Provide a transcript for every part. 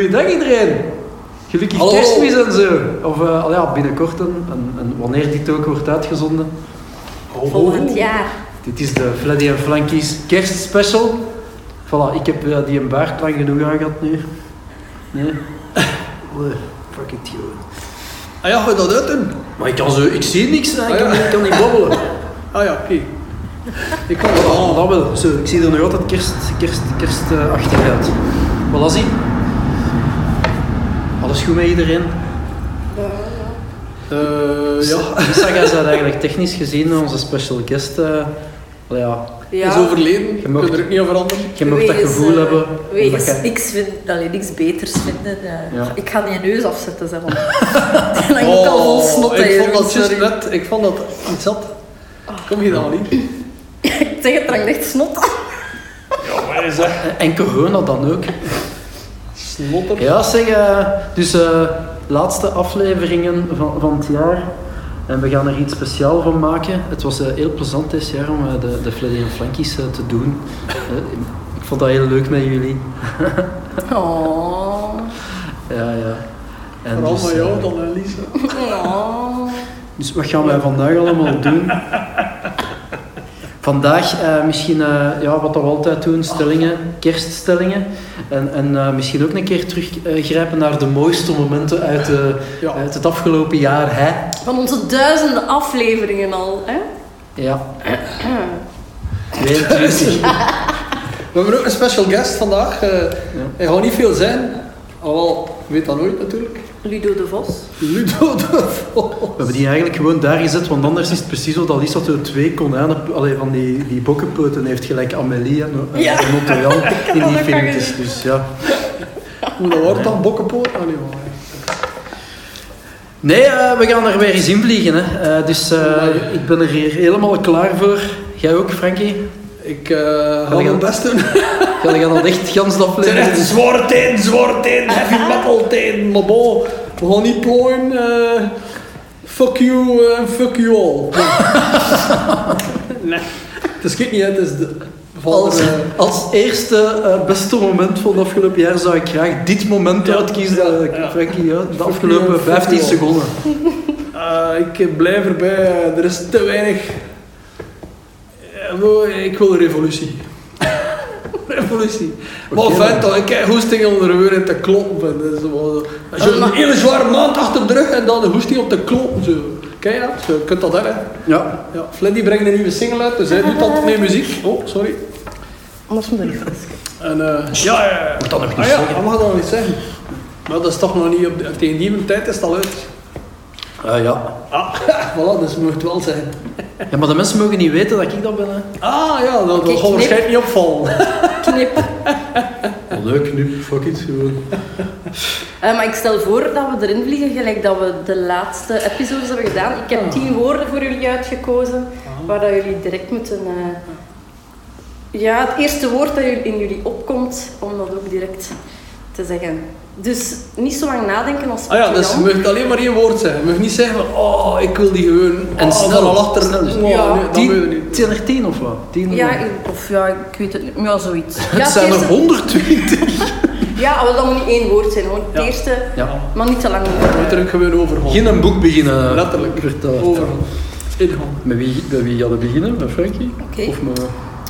Goeiedag iedereen. Gelukkig Hallo. kerstmis en zo. Of eh, al ja, binnenkort. En, en wanneer dit ook wordt uitgezonden. Volgend jaar. Dit is de Fleddy en Flankies kerstspecial. Voilà, ik heb eh, die een baard lang genoeg aangehad nu. Nee? Fuck it, joh. Ah ja, ga je dat uit doen? Maar ik kan zo, ik zie niks, hè. ik, Ah, kan, ja. ik kan niet babbelen. Ah ja, oké. Ik kan Voilà, dat al. dat wel. Zo, ik zie er nog altijd kerst, kerst, kerst eh, achteruit. Voilà, zie. Alles goed met iedereen? Eh, ja, Lisa, jij bent eigenlijk technisch gezien onze special guest. eh wel ja, Ja. is overleden. Je kunt er ook niet aan veranderen. je mag dat gevoel eh, hebben. Wegens omdat jij- niks, vind, allee, niks beters vinden. eh. Ja. Ik ga die neus afzetten, zeg maar. Hangt ook al vol snot Oh, ik vond dat sorry. net, ik vond dat iets zat. Kom je dan niet? Ik zeg het, er hangt echt snot aan. Ja, maar is dat En corona dan ook. Ja, zeg, eh, dus eh, laatste afleveringen van, van het jaar. En we gaan er iets speciaal van maken. Het was eh, heel plezant dit jaar om de, de Fleddy en Flankies eh, te doen. Eh, ik vond dat heel leuk met jullie. Oh. Ja, ja. En Vooral dus, met jou dan, hè, Lisa. Oh. Dus wat gaan wij vandaag allemaal doen? Vandaag eh, misschien eh, ja, wat we altijd doen, stellingen, kerststellingen. En, en eh, misschien ook een keer teruggrijpen naar de mooiste momenten uit, de, Ja. uit het afgelopen jaar. Hè? Van onze duizenden afleveringen al, hè? Ja. 22. We hebben ook een special guest vandaag. eh Hij gaat niet veel zijn. Je weet dat nooit natuurlijk. Ludo de Vos. Ludo de Vos. We hebben die eigenlijk gewoon daar gezet, want anders is het precies zo dat Lisa twee konijnen, allee, van die, die bokkenpoten heeft, gelijk Amélie en, en, Ja. en in die filmpjes. je Dus ja. Hoe dat wordt dan? Bokkenpoot? Ah. Nee, eh, we gaan er weer eens in vliegen. Hè. Eh, dus eh, ik ben er hier helemaal klaar voor. Jij ook, Frankie? Ik eh ga je mijn best doen. Ga je dan echt gans de Het zijn echt zware tijden, zware tijden, heavy metal tijden. Maar bon, we gaan niet plooien. eh, fuck you en fuck you all. nee, het schiet niet. Het is de, van Als, eerste eh, beste moment van het afgelopen jaar zou ik graag dit moment Ja, uitkiezen, ja, eh, ja. Frankie. Ja, de afgelopen you, fuck 15 you. seconden. eh, ik blijf erbij. eh, er is te weinig. Eh, wel, ik wil een revolutie. revolutie. Maar Oké, fijn toch, ik heb hoesting om er weer in te kloppen. vind. Dat is wel- Als je een maar- hele zware maand achter de rug en dan de hoesting op te kloppen. Zo. Ken je dat? Zo, je kunt dat hè? Ja. Ja, Fleddy brengt een nieuwe single uit, dus hij doet dat met muziek. Oh, sorry. Anders moet ik En, eh ja, ja, ja. Mag dat nog niet ah, ja, zeggen? dat mag dat nog niet zeggen. Maar dat is toch nog niet op de, tegen die tijd is het al uit. Eh, ja. Ah, voilà, dus moet het wel zijn. ja, maar de mensen mogen niet weten dat ik dat ben. Hè. Ah ja, dat, gaat knip. waarschijnlijk niet opvallen. Knip. Oh, leuk, nu, fuck it, gewoon. Eh, maar ik stel voor dat we erin vliegen, gelijk dat we de laatste episodes hebben gedaan. Ik heb tien woorden voor jullie uitgekozen, waar dat jullie direct moeten... eh, Ja, het eerste woord dat jullie- in jullie opkomt, om dat ook direct te zeggen. Dus niet zo lang nadenken als Ah ja, dus je mag alleen maar één woord zeggen. Je mag niet zeggen van, oh, ik wil die gewoon... En oh, snel, al achter. snel. Oh, Ja. nee, dat moet je niet. Tien er tien of wat? Tien Ja, of- ik- of ja, ik weet het niet. Ja, zoiets. Ja, Het zijn er eerste- 120. Ja, wel, dat moet niet één woord zijn. Gewoon het Ja. eerste, Ja. maar niet te lang. Je moet er ook gewoon over gaan. Begin een boek beginnen. Letterlijk. Vertel. Over. Met wie, met wie gaan we beginnen? Met Frankie? Oké. Of met...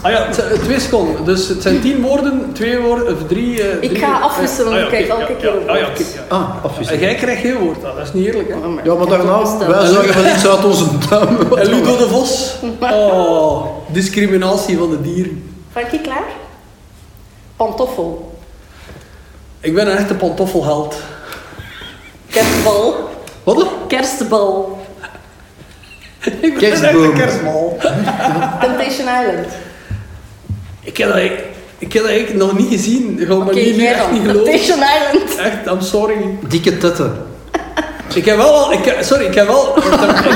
Ah ja, het twee seconden. Dus het zijn tien woorden, twee woorden, of drie... eh, Ik drie- ga afwisselen, Ah ja, ik krijg elke keer een ja, Ah ja, woord. Ah, En afwisselen. jij krijgt geen woord, dat is niet eerlijk hè. Ja, maar Ik daarna, wij zagen wel iets uit onze duim. En Ludo de Vos. Oh, discriminatie van de dieren. Frankie, klaar? Pantoffel. Ik ben een echte pantoffelheld. Kerstbal. Wat? Kerstbal. Ik ben een echte kerstbal. Temptation Island. Ik heb dat, eigenlijk- ik heb dat eigenlijk nog niet gezien. Gaat me Oké, niet, echt dan. niet geloven. Island. Echt, I'm sorry. Dikke tetten. Ik heb wel al, ik, heb- sorry, ik heb wel, ik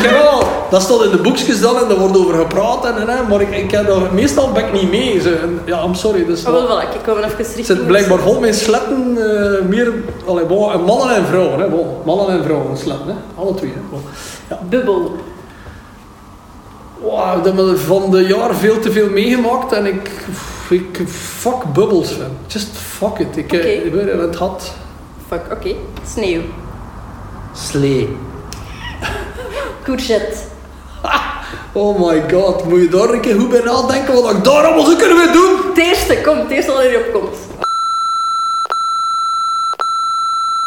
heb wel al, dat staat in de boekjes dan en er wordt over gepraat en, en, maar ik, ik heb dat, meestal ben ik niet mee. Zo. En, ja, I'm sorry. Dus Oh, wel, wel, ik kom even het zit blijkbaar vol met sletten, eh, meer, allee, bon, en mannen en vrouwen. Hè, bon, mannen en vrouwen sletten, hè, alle twee. Hè, bon. ja. Bubbel. Wow, ik heb me van de jaar veel te veel meegemaakt en ik, ik fuck bubbels, man. Just fuck it. Ik, okay. ik ben in het gat. Fuck, oké. Sneeuw. Slee. Courgette. Oh my god, moet je daar een keer goed bij nadenken wat ik daar allemaal zou kunnen mee doen? Het eerste, kom, het eerste wat er op komt.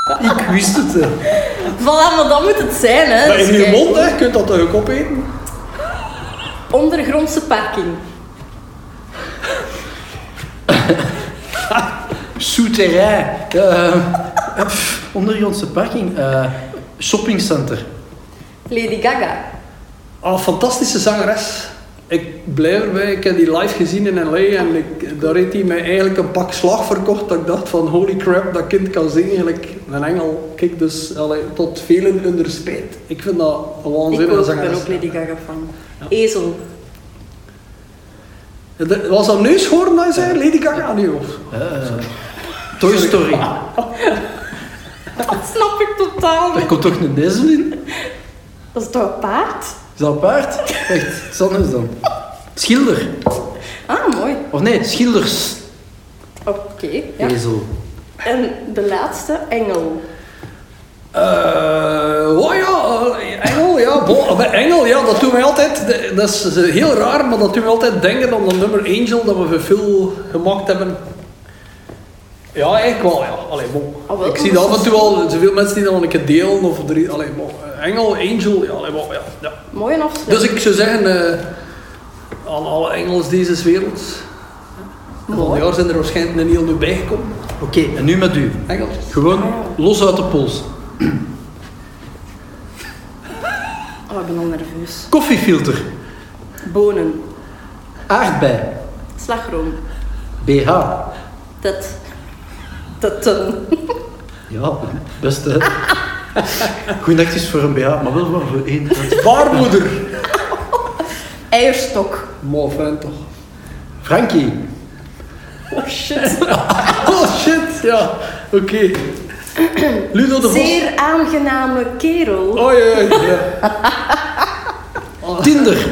Ik wist het. hè. Voilà, maar dat moet het zijn, hè. Maar Dus in je kijk, mond, hè, je kunt dat toch ook opeten? Ondergrondse parking. Souterrain. Eh, pff, ondergrondse parking. Eh, shoppingcenter. Lady Gaga. Ah, fantastische zangeres. Ik blijf erbij, ik heb die live gezien in L.A. en ik, daar heeft hij mij eigenlijk een pak slag verkocht dat ik dacht van holy crap, dat kind kan zingen eigenlijk een engel. Kijk, dus allee, tot velen hun spijt. Ik vind dat een Ik waanzinnige ook, ik ben zangeres. ook Lady Gaga fan. Ezel. Was dat neushoorn dat je zei? Lady Gaga nu of? Eh, Toy Story. Dat snap ik totaal niet. komt toch een ezel in? Dat is toch een paard? Is dat een paard? Echt, wat anders dan. Schilder. Ah, mooi. Of nee, schilders. Oké, ja. Ezel. En de laatste, engel. Eh, oh eh, Engel, ja, bon, bij Engel, ja, dat doet mij altijd, dat is eh, heel raar, maar dat doet mij altijd denken aan dat nummer Angel dat we voor veel gemaakt hebben. Ja, eigenlijk wel, ja. Allee, bon. Ah, wel, Ik zie dat af en toe al, zoveel mensen die dat nog een keer delen, of drie, allee, bon. eh, Engel, Angel, ja, allee, bon, ja, ja. Mooi en afsluiting. Dus ik zou zeggen, eh, aan alle Engels deze wereld, volgend jaar zijn er waarschijnlijk een heel nieuw bijgekomen. Oké, en nu met u. Engels. Gewoon los uit de pols. Oh, ik ben al nerveus. Koffiefilter. Bonen. Aardbei. Slagroom. BH. Dat. Dat. Ja, best hè. Goed is voor een BH, maar wel voor één. Baarmoeder. Eierstok. Maar fijn toch. Frankie. Oh shit. Oh shit, ja. Oké. Ludo de Vos. Zeer aangename kerel. Oh ja, ja, ja. Tinder.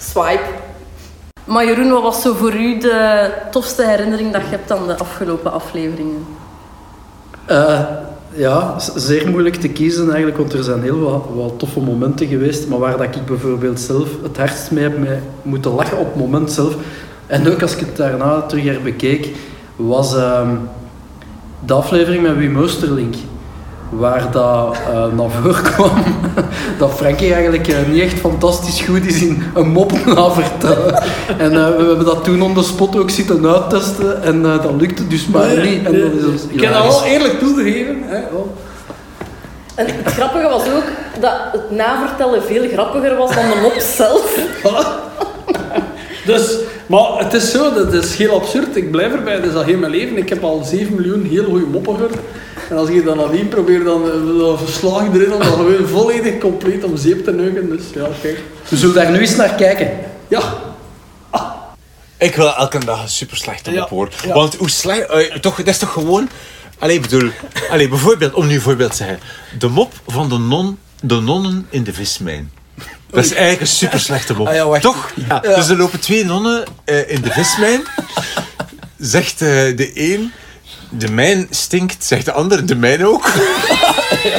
Swipe. Maar Jeroen, wat was zo voor u de tofste herinnering dat je hebt aan de afgelopen afleveringen? Eh, ja, zeer moeilijk te kiezen eigenlijk, want er zijn heel wat, wat toffe momenten geweest. Maar waar dat ik bijvoorbeeld zelf het hardst mee heb mee moeten lachen op het moment zelf. En ook als ik het daarna terug herbekeek, was ehm, de aflevering met Wim Oosterlink. Waar dat eh, naar voren kwam dat Frankie eigenlijk eh, niet echt fantastisch goed is in een mop navertellen. En eh, we hebben dat toen on the spot ook zitten uittesten en eh, dat lukte dus maar niet. En dat is ons Ik heb dat wel eerlijk toegegeven. Hè, wel. En het grappige was ook dat het navertellen veel grappiger was dan de mop zelf. Dus, maar het is zo, dat is heel absurd. Ik blijf erbij, dat is al heel mijn leven. Ik heb al 7 miljoen heel goede moppen gehoord. En als ik dan nadien probeer, dan, eh, dan verslag ik erin om dat gewoon volledig compleet om zeep te neuken. Dus ja, kijk. We zullen daar nu eens naar kijken. Ja, Ik wil elke dag een super slechte Ja, mop hoor. ja. Want hoe slecht... eh, toch, dat is toch gewoon... Allee, bedoel... Allee, bijvoorbeeld, om nu een voorbeeld te zeggen. De mop van de, non, de nonnen in de vismijn. Dat is eigenlijk een super slechte mop. Ah ja. Toch? Ja. Dus er lopen twee nonnen eh, in de vismijn. Zegt eh, de een... De mijn stinkt, zegt de ander, de mijn ook.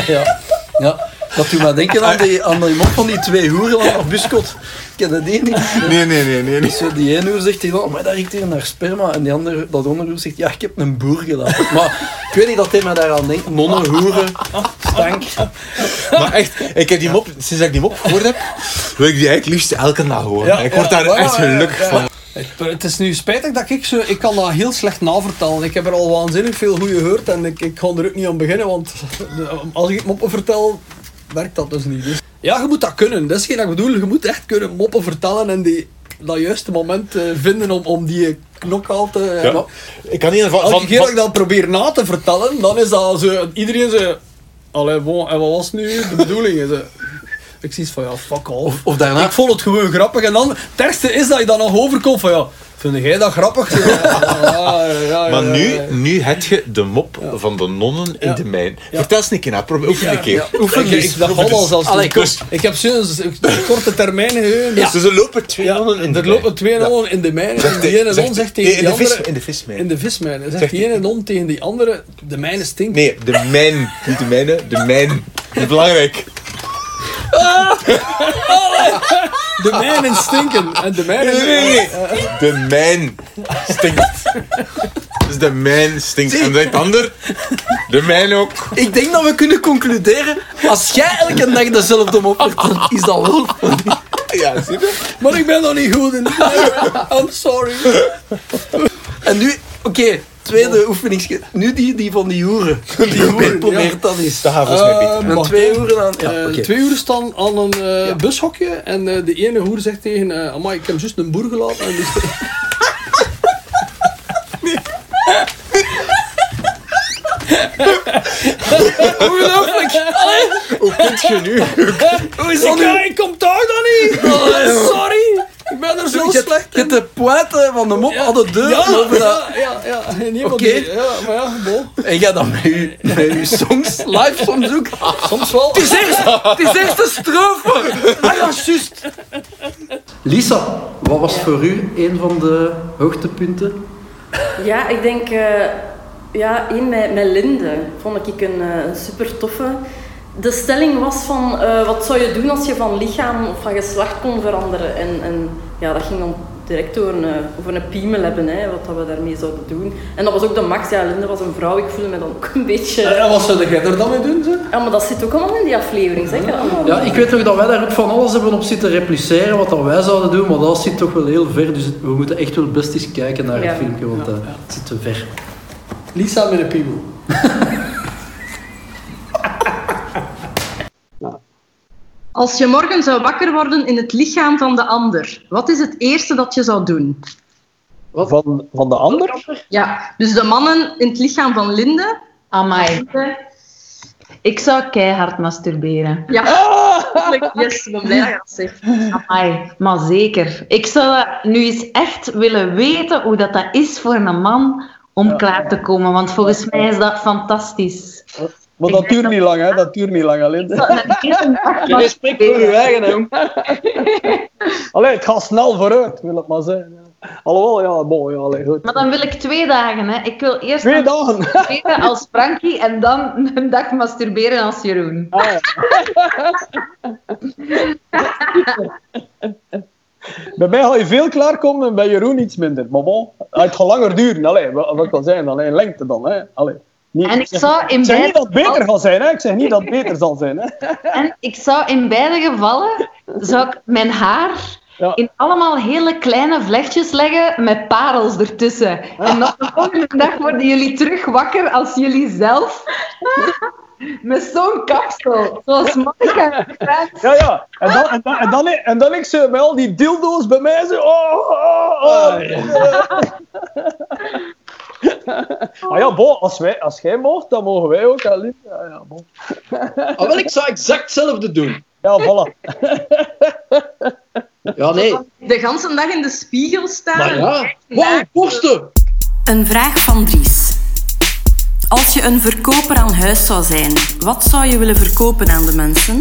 Ja. ja. Dat doet mij denken aan die, aan die mop van die twee hoeren op Buskot. Ik ken dat die niet. Nee, nee, nee, nee. nee. Zo, die ene hoer zegt tegen oh, maar dat riekt hier naar sperma. En die andere, dat andere hoer zegt, ja, ik heb een boer gelaten. Maar ik weet niet dat hij mij daaraan denkt. Nonnen, hoeren, stank. Maar echt, ik heb die mop, sinds ik die mop gehoord heb, wil ik die eigenlijk liefst elke dag horen. Ja, ik word daar echt gelukkig ja. van. Het, het is nu spijtig dat ik zo... Ik kan dat heel slecht navertellen. Ik heb er al waanzinnig veel goede gehoord en ik, ik ga er ook niet aan beginnen, want als ik moppen vertel, werkt dat dus niet. Dus, ja, je moet dat kunnen. Dat is geen ik bedoel. Je moet echt kunnen moppen vertellen en die, dat juiste moment eh, vinden om, om die knokhout te... Ja. maar Ik kan niet van, elke van, keer dat ik dat probeer na te vertellen, dan is dat zo... Iedereen zo... Allee, bon, en wat was nu de bedoeling? Zo, ik zie van, ja, fuck off. Of, of daarna, Ik vond het gewoon grappig. En dan, het ergste is dat je dan nog overkomt van ja, Vind jij dat grappig? Ja, ja, ja, Maar nu, ja. nu heb je de mop van de nonnen in Ja. de mijn. Ja. Vertel eens een keer na, probeer oefen een keer. Ja, oefen ik, eens, dat gaat al zelfs Allee, niet. kom. Ik heb sinds een korte termijn geheugen. Dus er lopen twee Ja, nonnen in de er lopen twee mijn. nonnen in de mijn. Zegt En die de- ene zegt non de- zegt tegen die de vis- andere... in de vismijn. In de vismijn. Zegt Zegt die die- ene non tegen die andere... De mijne stinkt. Nee, de mijn. Niet de mijne, de mijn. Dat is belangrijk. De mijnen stinken. En de mijne... Nee, nee, nee. De mijn stinkt. Dus de mijn stinkt. En de ander, de mijn ook. Ik denk dat we kunnen concluderen, als jij elke dag dezelfde mop vertelt, is dat wel funny. Ja, zie je? Maar ik ben nog niet goed in. I'm sorry. En nu, oké, tweede oefening. Nu die, die van die hoeren. Die hoeren, probeer ja. dat eens. Dat gaat volgens mij beter. Eh, En wacht, twee hoeren aan... Ja. Twee uur staan aan een eh, bushokje en eh, de ene hoer zegt tegen... eh amai, ik heb juist een boer gelaten. En die Ongelooflijk. Hoe kunt je nu? Hoe is Ik, dat nu? ik kom toch dan niet. Oh, Sorry. Ik ben er zo Je hebt- slecht Je hebt de pointe van de mop Ja. aan de deur Ja, over dat... ja, ja, ja. En niemand Oké. die- Ja, maar ja, bon. En jij dan met je, met je songs live soms ook. Soms wel. Het is eerst, het is eerst de strofe. Ah ja, juist. Lisa, wat was voor u een van de hoogtepunten? Ja, ik denk, eh, ja, één met, met Linde vond ik een, eh, een super toffe. De stelling was van, eh, wat zou je doen als je van lichaam of van geslacht kon veranderen? En, en ja, dat ging dan direct over een, eh, over een piemel hebben, hè, wat dat we daarmee zouden doen. En dat was ook de max. Ja, Linde was een vrouw, ik voelde me dan ook een beetje... En wat zou jij er dan mee doen? Zo? Ja, maar dat zit ook allemaal in die aflevering, zeg. Allemaal Ja, ik weet nog dat wij daar ook van alles hebben op zitten repliceren wat dat wij zouden doen, maar dat zit toch wel heel ver. Dus we moeten echt wel best eens kijken naar Ja. het filmpje, want eh, het zit te ver. Lisa met een piemel. Als je morgen zou wakker worden in het lichaam van de ander, wat is het eerste dat je zou doen? Van, van de ander? Ja, dus de mannen in het lichaam van Linde. Amai. Ik zou keihard masturberen. Ja, yes, ik ben blij dat je dat zegt. Amai, maar zeker. Ik zou nu eens echt willen weten hoe dat, dat is voor een man om klaar te komen. Want volgens mij is dat fantastisch. Maar dat duurt niet lang, hè? Dat duurt niet lang, alleen. Respect voor uw eigen, jong. Allee, het gaat snel vooruit, wil het maar zijn. Ja. Alhoewel, ja, ja, allee, goed. Maar dan wil ik twee dagen. Hè. Ik wil eerst Twee dagen. masturberen als Frankie en dan een dag masturberen als Jeroen. Ah, ja. Bij mij ga je veel klaarkomen en bij Jeroen iets minder. Maar bon, het gaat langer duren. Allee, wat, wat kan zijn, alleen lengte dan. Hè. Allee, niet, En ik zou in ik zeg niet beide dat het beter gaat zijn, hè. ik zeg niet dat het beter zal zijn. Hè. En ik zou in beide gevallen zou ik mijn haar Ja. in allemaal hele kleine vlechtjes leggen met parels ertussen. En dan de volgende dag worden jullie terug wakker als jullie zelf met zo'n kapsel, zoals Monica. Ja, ja. En dan, en dan, en dan, en dan ik ze met al die dildo's bij mij zo. Oh, oh, oh. Ah ja, bon, als, wij, als jij mocht, dan mogen wij ook. Lief. Ja, ja, bon. Ah, wel, ik zou exact hetzelfde doen. ja voilà. Ja, nee. De ganse dag in de spiegel staan. Maar ja. Wow, borsten! Een vraag van Dries. Als je een verkoper aan huis zou zijn, wat zou je willen verkopen aan de mensen?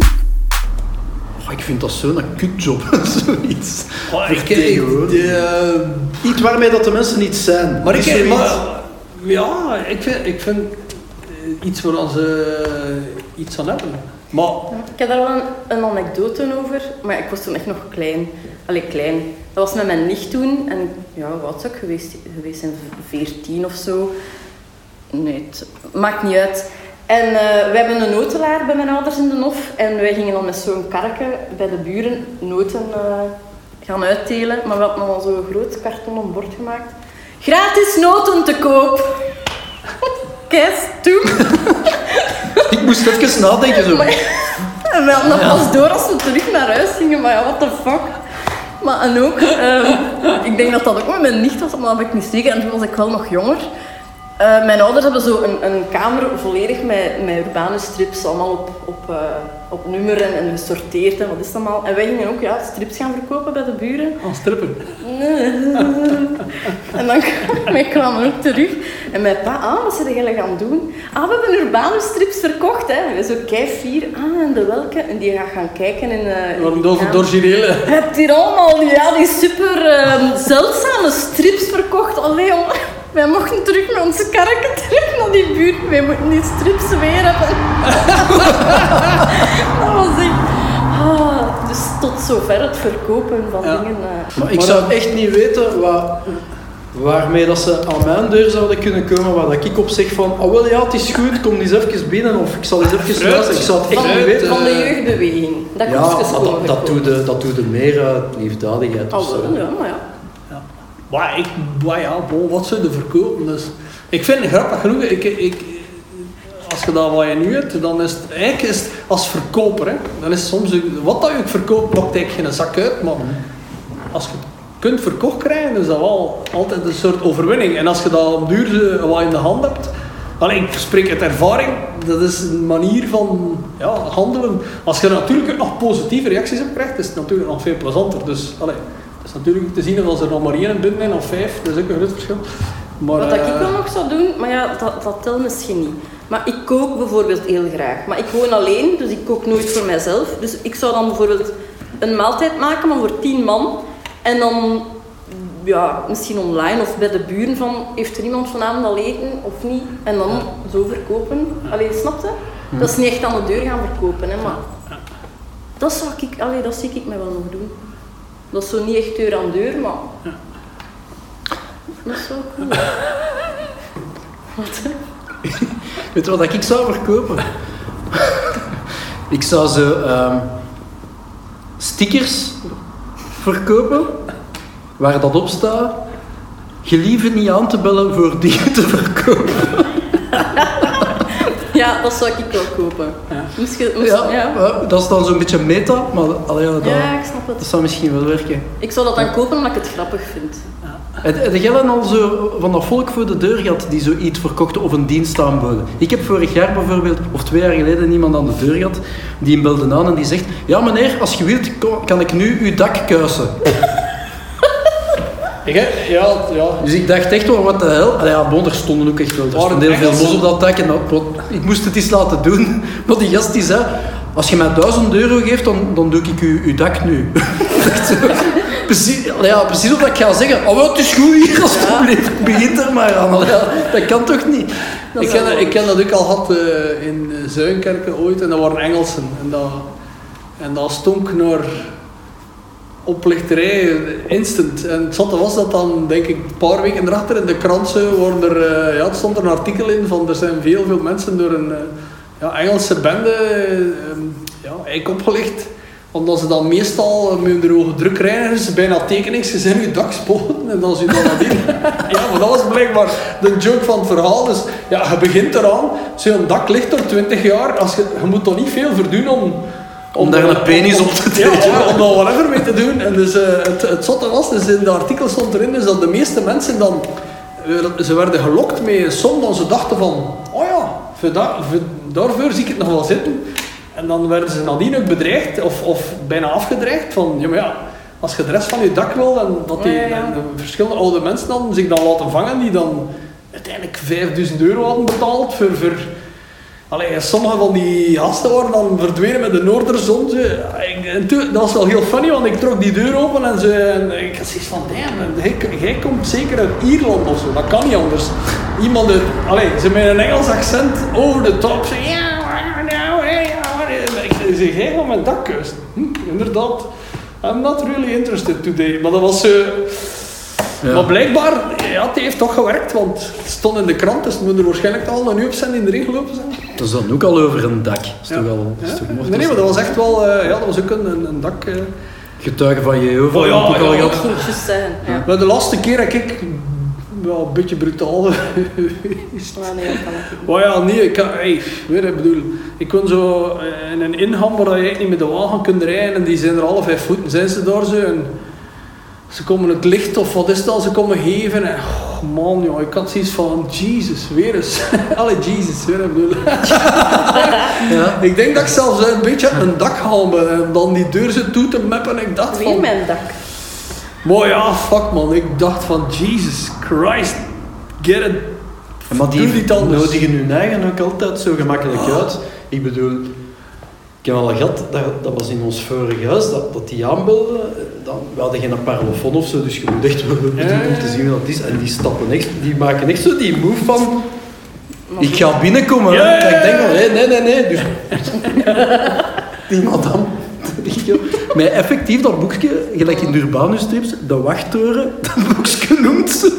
Oh, ik vind dat zo'n kutjob, zoiets. Maar ik, Vertegenwoordigen. de, Iets waarmee dat de mensen niet zijn. maar ik, zoiets. maar, ja, ik vind, ik vind eh, iets waar ze eh, iets aan hebben. Maar Ik heb daar wel een, een anekdote over, maar ik was toen echt nog klein. Allee, klein. Dat was met mijn nicht toen. En ja, wat zou ik geweest, geweest zijn? 14 of zo. Nee, het maakt niet uit. En eh, we hebben een notelaar bij mijn ouders in de Hof. En wij gingen dan met zo'n karken bij de buren noten eh, gaan uitdelen. Maar we hadden al zo'n groot kartonnen bord gemaakt. Gratis noten te koop! Kijk, toen. Ik moest even nadenken zo. Maar, en we hadden dat pas door als we terug naar huis gingen, maar ja, what the fuck. Maar en ook, ehm, ik denk dat dat ook met mijn nicht was, maar dat ben ik niet zeker. En toen was ik wel nog jonger. Eh, mijn ouders hebben zo een, een kamer volledig met, met urbane strips, allemaal op, op, eh, op nummer en, en gesorteerd en wat is dat allemaal. En wij gingen ook ja, strips gaan verkopen bij de buren. Als stripper. en dan wij kwamen ook terug. En mijn pa, ah, wat zijn jullie gaan doen? Ah, we hebben urbane strips verkocht. Hè. Wij zo kei fier, ah, en de welke? En die gaat gaan kijken in... het kamer. originele? Je hebt hier allemaal ja, die super zeldzame strips verkocht. Allee, jong. Wij mochten terug met onze karken terug naar die buurt. Wij moeten die strips weer hebben. dat was echt... Ah, dus tot zover het verkopen van Ja. dingen. eh. Maar ik Maar zou echt niet weten wat, waarmee dat ze aan mijn deur zouden kunnen komen, waar dat ik op zeg van, oh wel ja, het is goed, kom eens even binnen, of ik zal eens even Fruit. luisteren. Ik zou het echt Van, niet weten. van de eh, jeugdbeweging. Dat Ja, gewoon dat, dat, doet de, dat doet de meer uit liefdadigheid of Oh, zo. ja, maar ja. Maar ik, maar ja, wat zou je verkopen? Dus, ik vind het grappig genoeg, ik, ik, als je dat wat je nu hebt, dan is het eigenlijk is als verkoper, hè, dan is soms, wat dat je ook verkoopt, maakt eigenlijk geen zak uit, maar als je kunt verkocht krijgen, is dat wel altijd een soort overwinning. En als je dat op duur eh, wat in de hand hebt, Allee, ik spreek uit ervaring, dat is een manier van ja, handelen. Als je natuurlijk nog positieve reacties op krijgt, is het natuurlijk nog veel plezanter. Dus allee, is natuurlijk te zien of als er nog maar één binnen zijn of vijf, dat is ook een groot verschil. Maar, Wat dat ik eh, wel nog zou doen, maar ja, dat, dat telt misschien niet. Maar ik kook bijvoorbeeld heel graag. Maar ik woon alleen, dus ik kook nooit voor mijzelf. Dus ik zou dan bijvoorbeeld een maaltijd maken, maar voor tien man. En dan, ja, misschien online of bij de buren van, heeft er iemand vanavond al eten of niet? En dan zo verkopen. Allee, snap je? Dat is niet echt aan de deur gaan verkopen, hè, maar... Dat zou ik, allee, dat zie ik mij wel nog doen. Dat is zo niet echt deur aan deur, maar... Dat is wel cool. Wat? Weet je wat ik zou verkopen? ik zou zo ehm, stickers verkopen waar dat op staat. Gelieve niet aan te bellen voor dingen te verkopen. Ja, dat zou ik wel kopen. Moest je, moest, Ja, ja. dat is dan zo'n beetje meta, maar allee, dat, Ja, ik snap dat het. zou misschien wel werken. Ik zou dat dan kopen omdat ik het grappig vind. Heb jij dan al zo van dat volk voor de deur gehad die zoiets verkochten of een dienst aanboden? Ik heb vorig jaar bijvoorbeeld, of twee jaar geleden, iemand aan de deur gehad die hem belde aan en die zegt: Ja, meneer, als je wilt, kan ik nu uw dak kuisen. Ik, hè, ja, ja. Dus ik dacht echt wel, wat de hel. Allee, ja, bon, er stonden ook echt wel. Er Waren stond heel veel mos op dat dak en dat, wat- ik moest het eens laten doen. Maar die gast die zei: Als je mij 1000 euro geeft, dan, dan doe ik u uw dak nu. Precies, allee, ja, precies dat ik ga zeggen: Oh, het is goed hier, alsjeblieft. Begint er maar aan. Allee, ja, dat kan toch niet? Dat ik, ken, ik ken dat ook al gehad eh, in eh, Zuinkerken ooit en dat waren Engelsen. En dat, en dat stonk naar oplichterij instant. En het zotte was dat dan, denk ik, een paar weken erachter in de kranten er, eh, ja, stond er een artikel in van er zijn veel, veel mensen door een eh, ja, Engelse bende eh, ja, eigenlijk opgelicht omdat ze dan meestal met hun hoge drukreinigers bijna tekeningen ze zijn je dak spoten en dan zie je dan nadien. ja, maar dat was blijkbaar de joke van het verhaal. Dus ja, je begint eraan, zo'n dak ligt er 20 jaar, als je, je moet toch niet veel verdoen om... Om daar een penis op te Ja, trekken. om, om daar whatever mee te doen. En dus eh, het, het zotte was, dus in de artikel stond erin, is dat de meeste mensen dan... eh, Ze werden gelokt met een som dan ze dachten van... Oh ja, voor da- voor- daarvoor zie ik het nog wel zitten. En dan werden ze nadien ook bedreigd, of, of bijna afgedreigd van... Ja, maar ja, als je de rest van je dak wil, en dat die Ja, ja, ja. en, eh, verschillende oude mensen dan zich dan laten vangen, die dan uiteindelijk 5000 euro hadden betaald voor... voor Allee, sommige van die gasten waren dan verdwenen met de Noorderzon. Dat was wel heel funny, want ik trok die deur open en, ze, en ik had zoiets van, damn, jij, komt zeker uit Ierland of zo. Dat kan niet anders. Iemand uit, ze met een Engels accent over de top. Ze, ja, nou, ja, ik zeg, jij gaat mijn dak inderdaad. I'm not really interested today. Maar dat was zo... Ja. Maar blijkbaar, ja, het heeft toch gewerkt, want het stond in de krant, dus het moet er waarschijnlijk al een nu op zijn in de ring gelopen zijn. Dat is dan ook al over een dak. Dat is Ja. toch toch mocht Nee, nee, maar dat was echt wel, eh, ja, dat was ook een, een, een dak. eh. Getuige van Jehovah. Oh ja, ik al ja, gehad. Maar de laatste keer heb ik wel een beetje brutaal geweest. Maar nee, dat kan ik niet. Maar ja, nee, ik, kan- hey, weet je, ik bedoel, ik kon zo eh, in een inham waar je eigenlijk niet met de wagen kunt rijden en die zijn er alle vijf voeten, zijn ze daar zo. En ze komen het licht of wat is het al, ze komen geven. En, oh man, joh, ik had zoiets van, Jesus, weer eens. Allee, Jesus, weer een bedoel. Ja. Ik denk dat ik zelfs een beetje uit mijn dak haal ben en dan die deur zo toe te mappen. En ik dacht Weer van, mijn dak. mooi ja, fuck man. Ik dacht van, Jesus Christ, get it. Maar die nodigen hun eigen ook altijd zo gemakkelijk uit. Ik bedoel, ik heb al gehad, dat, dat was in ons vorige huis, dat, dat die aanbelden. Dan, we hadden geen parlofoon of zo, dus je moet echt wel om te zien wie dat is. En die stappen echt, die maken echt zo die move van... Ik ga binnenkomen. Ja, ja, ja, Dat ik denk van, nee, nee, nee, nee. Dus, die madame, met effectief dat boekje, gelijk in de Urbanus strips, de wachttoren, dat boekje noemt ze.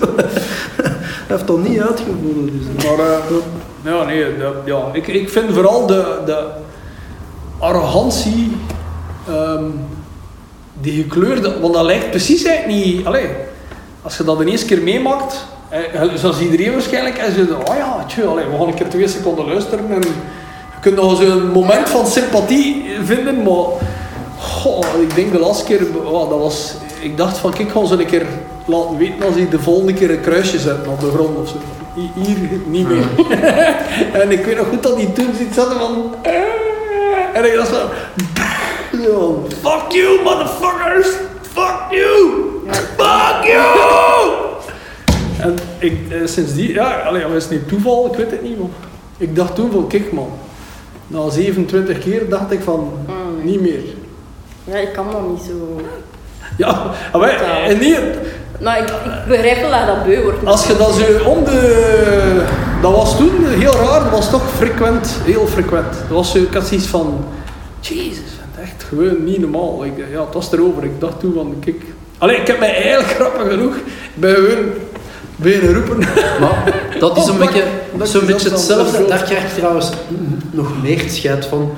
Hij heeft dat niet uitgevonden. Dus. Maar eh, ja, nee, dat- ja, ik, ik vind vooral de, de arrogantie, ehm, die gekleurde, want dat lijkt precies eigenlijk niet, allee, als je dat de eerste keer meemaakt, eh, zoals iedereen waarschijnlijk, en ze oh ja, allee, we gaan een keer twee seconden luisteren en je kunt nog zo'n moment van sympathie vinden, maar goh, ik denk de laatste keer, oh, dat was, ik dacht van kijk, gaan ze een keer laten weten als hij de volgende keer een kruisje zet op de grond of zo. Hi- Hier niet meer. en ik weet nog goed dat hij toen ziet zitten van... eh, en ik dacht van... zo, Fuck you, motherfuckers! Fuck you! Fuck you! En ik, eh, sindsdien, ja, allee, dat is niet toeval, ik weet het niet, maar ik dacht toen van, kijk man, na 27 keer dacht ik van, Mm. niet meer. Ja, ik kan dat niet zo... Ja, maar wij, en niet, Nou, ik, ik begrijp wel dat dat beu wordt. als je dat zo om de... Dat was toen heel raar, dat was toch frequent, heel frequent. Dat was zo, ik had zoiets van, jezus, echt gewoon niet normaal. Ik, ja, het was erover, ik dacht toen van, kijk... Allee, ik heb mij eigenlijk grappig genoeg bij gewoon beginnen roepen. Maar dat is een Oh, beetje, dat- zo'n dat beetje hetzelfde. Daar krijg je trouwens nog meer scheid van.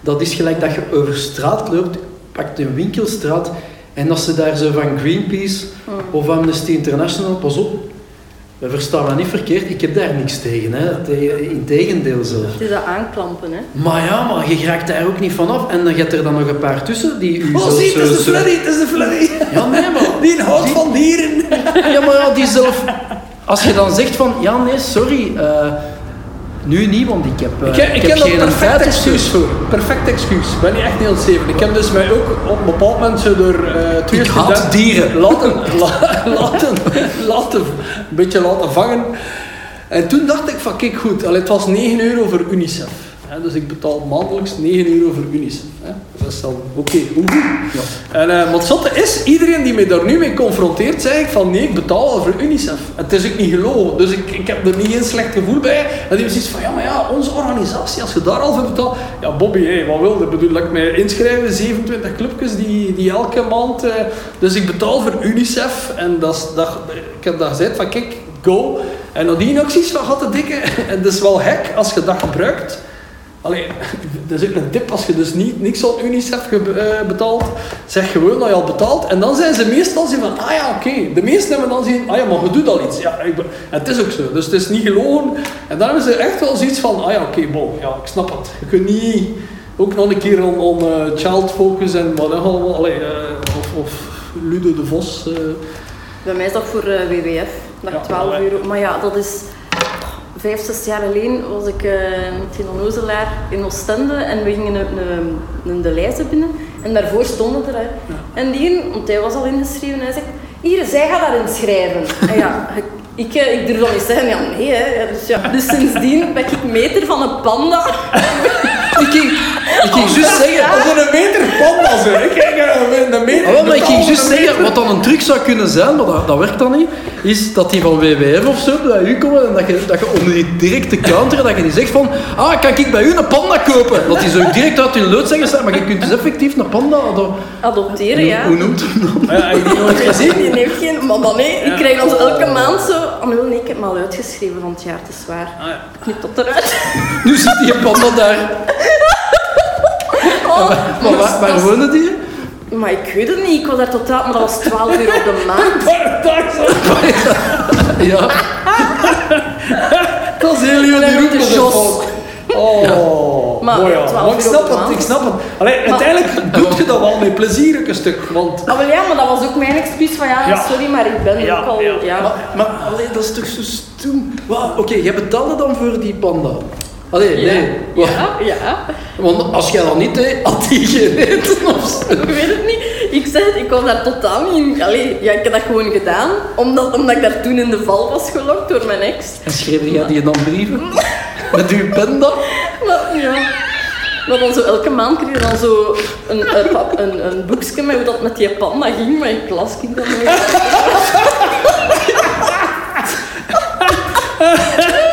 Dat is gelijk dat je over straat loopt, pakt een winkelstraat en als ze daar zo van Greenpeace of Amnesty International, pas op, we verstaan me niet verkeerd, ik heb daar niks tegen, hè. Tegen- Integendeel zelf. Het is dat aanklampen, hè. Maar ja, maar je raakt daar ook niet vanaf en dan gaat er dan nog een paar tussen die u Oh, zie, het is de Freddy, het is de Freddy. Ja, nee, maar Die houdt van dieren. Ja, maar ja, die zelf... Als je dan zegt van, ja, nee, sorry, eh, nu niet, want ik heb, eh, Ik, heb- ik heb heb geen een perfect excuus voor. Perfect excuus. Ik ben niet echt heel zeven. Ik heb dus mij ook op een bepaald moment zo door eh, twee Ik studenten dieren. Laten, la- laten, laten, een beetje laten vangen. En toen dacht ik van, kijk goed, allee, het was 9 euro voor UNICEF. Dus ik betaal maandelijks 9 euro voor UNICEF. Hè. Dat is dan oké. woehoe. En uh, wat zotte is, iedereen die mij daar nu mee confronteert, zei ik van nee, ik betaal al voor UNICEF. Het is ook niet gelogen, dus ik, ik heb er niet een slecht gevoel bij. En die precies van ja, maar ja, onze organisatie, als je daar al voor betaalt. Ja, Bobby, hé, wat wil je? Bedoel, dat ik mij inschrijven, 27 clubjes die, die elke maand. eh, dus ik betaal voor UNICEF en dat, dat, ik heb dat gezegd van kijk, go. En nadien ook zoiets van, gaat de dikke. En dat is wel gek als je dat gebruikt. Allee, dat is ook een tip als je dus niet, niks aan UNICEF eh, betaalt. Zeg gewoon dat je al betaalt. En dan zijn ze meestal zien van, ah ja, oké. De meesten hebben dan zien, ah ja, maar je doet al iets. Ja, ik, be- en het is ook zo. Dus het is niet gelogen. En dan hebben ze echt wel zoiets van, ah ja, oké, bon, ja, ik snap het. Je kunt niet ook nog een keer on, on eh, child focus en wat dan allemaal. Allee, eh, of, of Ludo de Vos. Bij mij is dat voor WWF, dat Ja, 12 maar- euro. Maar ja, dat is vijf, zes jaar geleden was ik eh met een onnozelaar in Oostende en we gingen een, een, een de binnen en daarvoor stonden er. hè. En die, want hij was al ingeschreven, en hij zegt, hier, zij gaat dat inschrijven. En ja, ik, ik, eh, ik durf dan niet zeggen, ja nee hè. Dus, ja, dus sindsdien ben ik meter van een panda. Ik ik ging juist zeggen... Dat is een meter panda, zo. Ik kijk een, een meter. Maar ik ging juist zeggen, meter. wat dan een truc zou kunnen zijn, maar dat, dat werkt dan niet, is dat die van WWF of zo bij u komen en dat je, dat je onder die directe counter, dat je die zegt van, ah, kan ik bij u een panda kopen? Dat die zo direct uit hun lood zeggen, maar je kunt dus effectief een panda... ado- Adopteren, ja. Hoe noemt hem dan? Ja, ik heb die nooit gezien. Die heeft geen, maar dan nee, ik krijg dan zo elke maand zo. Oh nee, ik heb hem al uitgeschreven van het jaar, het is waar. Ah, ja. Knip dat eruit. Nu zit die panda daar. Oh, Maar waar, waar wonen die? maar ik weet het niet, ik was daar totaal, maar dat was 12 euro op de maand. Maar daar zo. Ja. Dat is heel lief, die En roept de op de Jos. volk. Oh. Maar Maar ja, 12 maar ik snap het, ik snap het. Allee, uiteindelijk doe je dat wel met plezier een stuk, want... Ah, wel ja, maar dat was ook mijn excuus van ja, Ja. sorry, maar ik ben ook al... Ja, Maar, maar allee, dat is toch zo. Wat? Oké, jij betaalde dan voor die panda. Allee, nee. Ja, ja. Want als jij dat niet deed, had die geen eten of zo. Ik weet het niet. Ik zeg het, ik was daar totaal niet in. Allee, ja, ik heb dat gewoon gedaan, omdat, omdat ik daar toen in de val was gelokt door mijn ex. En schreef jij die dan brieven? Met uw panda? Maar ja. Maar dan zo elke maand kreeg je dan zo een, een, een, een boekje met hoe dat met die panda ging, maar ik las ik dan nooit.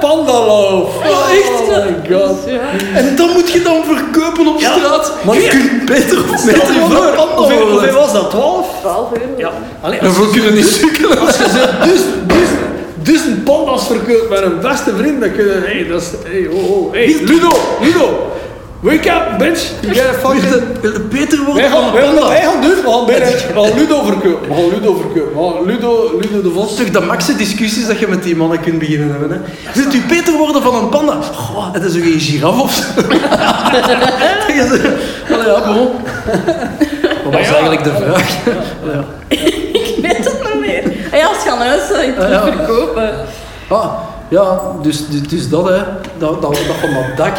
Pandaloof! Oh, echt? Oh my god. Ja. En dan moet je dan verkopen op Ja, straat. maar je kunt beter of Stel beter voor voor, panda hoeveel, was dat? 12? 12 euro. Ja. Allee, En we kunnen niet sukkelen. Als je zo dus, dus, dus een pandas verkoopt met een beste vriend, dan kun je... Hey, dat is... Hey, oh, oh. Hey, Ludo, Ludo. Wake up, bitch. You gotta fucking... Beter worden Wij gaan, een wij, gaan, panda? wij gaan doen, we gaan, bijna, we gaan Ludo verkopen. We gaan Ludo verkopen. We gaan Ludo, Ludo de Dat Vos. is toch de maxe discussies dat je met die mannen kunt beginnen hebben. Hè? Wilt u beter worden van een panda? Goh, het is ook geen giraf of zo. Allee, ja, bon. Wat was eigenlijk de vraag? Allee, ja. Ik weet het nog meer. En ja, als je aan huis Ah, ja. verkopen. Ah, ja, dus, dus, dus dat, hè. Dat, dat, dat van dat dak.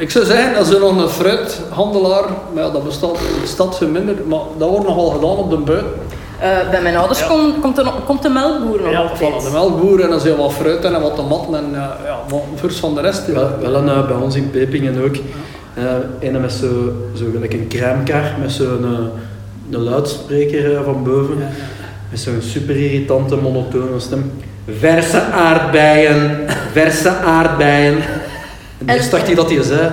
Ik zou zeggen, dat is nog een fruithandelaar, maar ja, dat bestaat in de stad veel minder, maar dat wordt nog wel gedaan op de buiten. Eh, bij mijn ouders Ja. komt, komt, de, komt de melkboer nog Ja, altijd. de melkboer en dan zijn wat fruit en wat tomaten en ja, ja, wat vers van de rest. Wel, wel een, eh, bij ons in Pepingen ook. Eh een met zo, zo gelijk een crèmekar met zo'n een luidspreker van boven. Met zo'n super irritante monotone stem. Verse aardbeien, verse aardbeien. En En- dacht hij dat hij zei,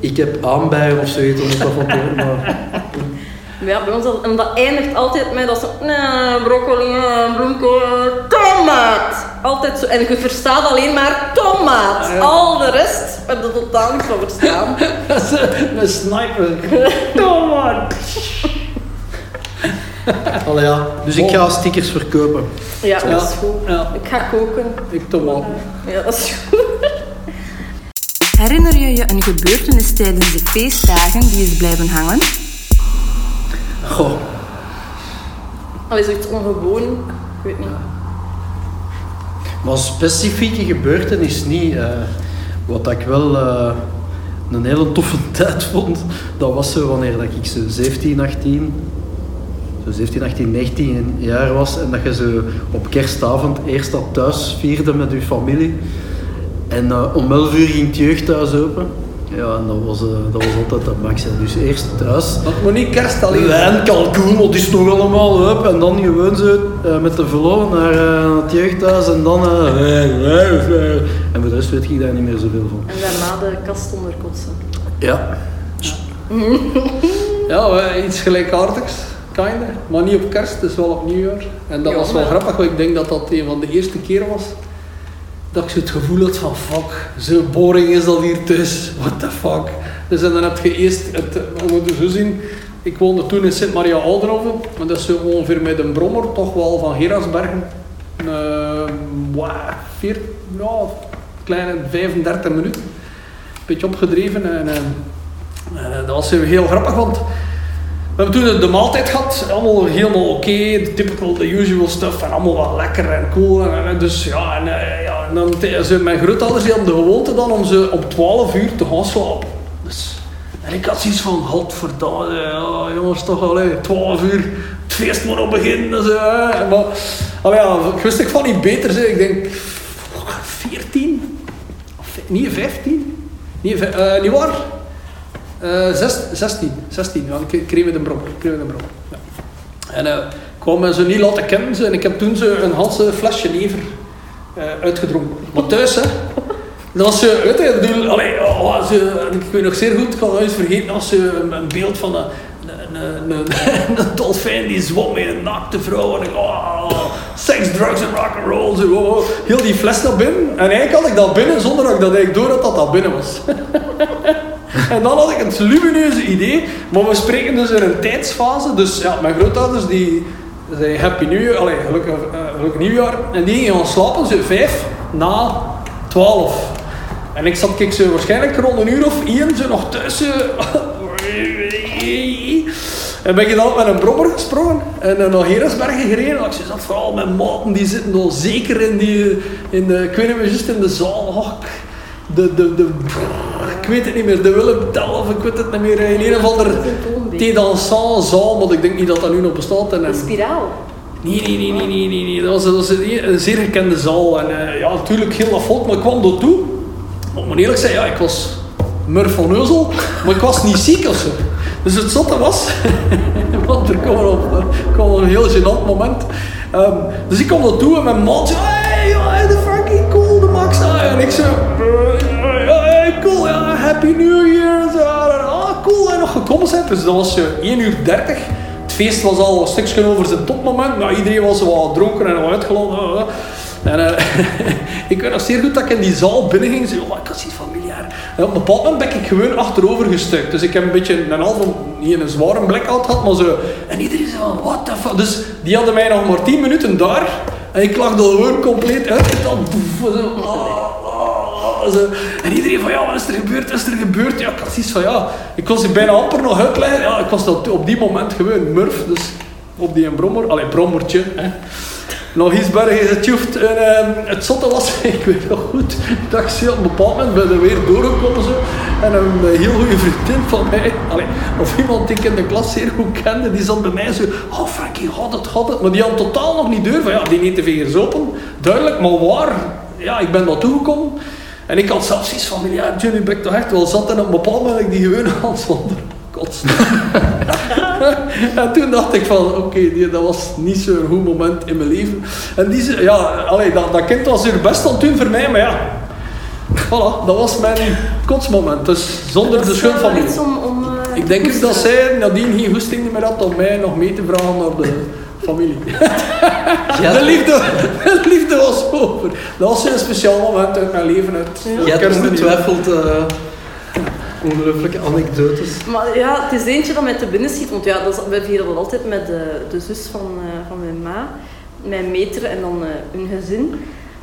ik heb aanbijen of zoiets om het af te horen, maar... Ja, bij ons dat, en dat eindigt altijd met dat ze, nee, broccoli, eh, bloemkool, eh, tomaat. Altijd zo. En je verstaat alleen maar tomaat. Ja. Al de rest heb je totaal niet van verstaan. Dat is een sniper. Tomaat. Allee, ja. Dus ik ga stickers verkopen. Ja, dat is goed. Ja, Ik ga koken. ik tomaat. Ja, dat is goed. Herinner je je een gebeurtenis tijdens de feestdagen die is blijven hangen? Goh, Allee, zoiets ongewoon. Ik weet niet. Maar specifieke gebeurtenis niet. eh. wat ik wel eh, een hele toffe tijd vond, dat was zo wanneer dat ik zo 17, 18, zo 17, 18, 19 jaar was en dat je zo op kerstavond eerst dat thuis vierde met je familie. En eh, om 11 uur ging het jeugdhuis open. Ja, en dat was, eh, dat was altijd de max. hè. Dus eerst thuis. Dat moet niet kerst alleen. Wijn, kalkoen, wat is nog allemaal up. En dan gewoon zo eh, met de velo naar eh, het jeugdhuis en dan... eh. En voor de rest weet ik daar niet meer zoveel van. En daarna de kast onderkotsen. Ja. Ja, we- iets gelijkaardigs. Kinda. Maar niet op kerst, dus wel op nieuwjaar. En dat Ja, was wel maar- grappig, want ik denk dat dat een van de eerste keren was dat ik het gevoel had van fuck, zo boring is dat hier thuis, what the fuck. Dus en dan heb je eerst, het, we moeten zo zien, ik woonde toen in Sint-Maria-Oudenhoven, maar dat is zo ongeveer met een brommer, toch wel van Gerardsbergen, uh, wow, vier, ja, kleine 35 minuten. Een beetje opgedreven en, eh, eh, dat was heel grappig, want we hebben toen de maaltijd gehad, allemaal helemaal oké, de typical, the usual stuff, en allemaal wat lekker en cool. En, en dus ja, en, eh, ja, dan ze, mijn grootouders die hadden de gewoonte dan om ze op 12 uur te gaan slapen. Dus, en ik had zoiets van, godverdomme, ja, jongens, toch al, hè, 12 uur, het feest moet nog beginnen. Dus, eh, maar, maar ja, ik wist ik van niet beter, zeg. ik denk, 14? Of, vij- niet 15? Niet, eh, niet waar? Eh, zes- 16, 16, ja, ik kreeg met een brom. Ik kreeg met een brom. Ja. En eh, ik me zo niet laten kennen en ik heb toen zo een halse flesje never eh, uitgedronken. Maar thuis, hè. Was zo, weet je, ik oh, zo, ik weet nog zeer goed, ik had nooit vergeten, als zo een, beeld van een, een, een, een, dolfijn die zwom met een naakte vrouw. En ik, oh, sex, drugs en rock and roll. Zo, oh, heel die fles naar binnen. En eigenlijk had ik dat binnen zonder dat ik dat eigenlijk door dat dat binnen was. En dan had ik het lumineuze idee, maar we spreken dus in een tijdsfase. Dus ja, mijn grootouders die zei Happy New Year, gelukkig, eh, nieuwjaar. En die gingen gaan slapen, zo vijf na twaalf. En ik zat kijk, zo waarschijnlijk rond een uur of één zo nog zo. En ben je dan met een brommer gesprongen en naar Heresbergen gereden. En ik zat vooral met maten die zitten al zeker in die, in de, ik weet niet meer, in de zaal. De, de, de, ik weet het niet meer, de Willem Tell of ik weet het niet meer. In een of andere thé dansant zaal, maar ik denk niet dat dat nu nog bestaat. En, Een en- spiraal. Nee, nee, nee, nee, nee, nee, nee. Dat was, dat was een, een zeer gekende zaal. En eh, ja, natuurlijk heel dat volk, maar ik kwam er toe. Moet eerlijk zeggen, ja, ik was Murf van Neuzel, maar ik was niet ziek of zo. Dus het zotte was, want er kwam op, er kwam een heel gênant moment. Ehm, dus ik kwam er toe en mijn man zei, hey, ja, de Frankie, cool, de Max. Ah, En ik zo, "Eh, hey, cool, ja, happy new year. Cool, en nog gekomen zijn. Dus dat was eh, 1 uur 30. Het feest was al een stukje over zijn topmoment. Nou, iedereen was wat dronken en wat uitgelaten. ah, ah. En eh, ik weet nog zeer goed dat ik in die zaal binnen ging. Zo, oh, ik was iets familiair. En op een bepaald moment ben ik gewoon achterover gestuikt. Dus ik heb een beetje een halve, niet een zware blackout gehad, maar zo. En iedereen zei van, what the fuck. Dus die hadden mij nog maar 10 minuten daar. En ik lag er gewoon compleet ah, En iedereen van, ja, wat is er gebeurd? Wat is er gebeurd? Ja, zoiets van, ja, ik kon ze bijna amper nog uitleggen. Ja, ik was dat op die moment gewoon murf. Dus op die een brommer, allee, brommertje. Hè. Nog iets bergen getjoefd. En ehm, het zotte was, ik weet nog goed, dat ik zo op een bepaald moment ben er weer doorgekomen. Zo. En een eh, heel goede vriendin van mij, allee, of iemand die ik in de klas zeer goed kende, die zat bij mij zo, oh Frankie, gaat het, het. Maar die had totaal nog niet durven. Ja, die niet de vingers open, duidelijk, maar waar? Ja, ik ben naartoe gekomen. En ik had zelfs iets van, ja, Johnny ben ik toch echt wel zat. En op een bepaald moment ik die gewoon aan zonder kotsen. en toen dacht ik van, oké, die- dat was niet zo'n goed moment in mijn leven. En die, ja, allee, dat, dat kind was er best aan het doen voor mij, maar ja. Voilà, dat was mijn kotsmoment. Dus zonder de schuld van mij. mij. Om, om, eh, Ik denk ook dat zij nadien geen goesting meer had om mij nog mee te vragen naar de familie. De liefde, de liefde was over. Dat was een speciaal moment uit mijn leven. Uit, Je hebt ongetwijfeld eh ongelooflijke anekdotes. Maar ja, het is eentje dat mij te binnen schiet. Want ja, dat is, wij vieren dat altijd met de, de zus van, eh, van mijn ma, mijn meter en dan eh, hun gezin.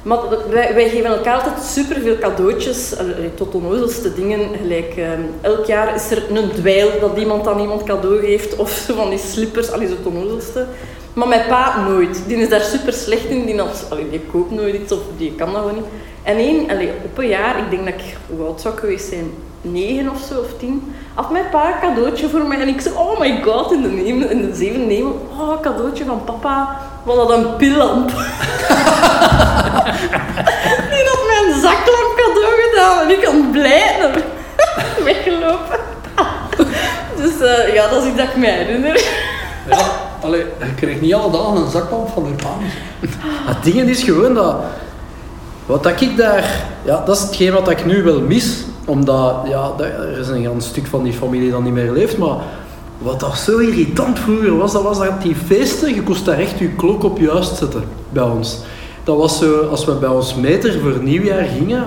Maar dat- wij, wij geven elkaar altijd superveel cadeautjes, tot onnozelste dingen. Gelijk, eh, elk jaar is er een dweil dat iemand aan iemand cadeau geeft, of zo van die slippers, allee, zo het onnozelste. Maar mijn pa nooit. Die is daar super slecht in. Die, allee, die koopt nooit iets of die kan dat gewoon niet. En één, allee, op een jaar, ik denk dat ik, hoe oud zou ik geweest zijn? Negen of zo, of tien. Had mijn pa een cadeautje voor mij. En ik zei, oh my god, in de, nemen, in de zevende nemen. Oh, cadeautje van papa. Wat dat een pillamp. Die had mij een zaklamp cadeau gedaan. En ik had blij naar weggelopen. Dus eh, ja, dat is iets dat ik me herinner. Ja, allee, je krijgt niet alle dagen een zaklamp van de paan. Het ding is gewoon dat... Wat dat ik daar... Ja, dat is hetgeen wat ik nu wel mis. Omdat, ja, er is een ganz stuk van die familie dat niet meer leeft. Maar wat dat zo irritant vroeger was, dat was dat die feesten, je kost daar echt je klok op juist zetten bij ons. Dat was zo, als we bij ons meter voor nieuwjaar gingen,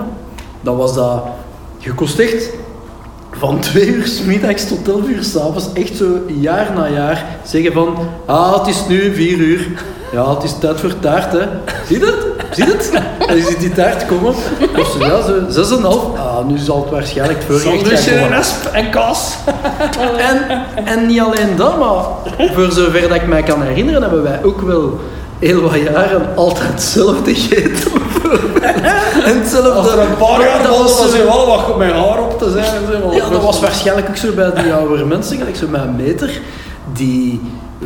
dan was dat... Je kost echt van twee uur 's middags tot elf uur s'avonds, echt zo jaar na jaar, zeggen van, ah, het is nu vier uur. Ja, het is tijd voor taart, hè. Zie je het? Zie je het? En je ziet die taart komen. Of zo, ja, zo zes en half. Ah, nu zal het waarschijnlijk het voorgerecht Sandwich gaan en en kaas. En, en niet alleen dat, maar voor zover dat ik mij kan herinneren, hebben wij ook wel heel wat jaren altijd hetzelfde gegeten. En hetzelfde. Als er een paar jaar dat was, zo- er wel wat op mijn haar op te zijn. en zo, Ja, dat was waarschijnlijk ook zo bij die oudere mensen, gelijk zo mijn meter, die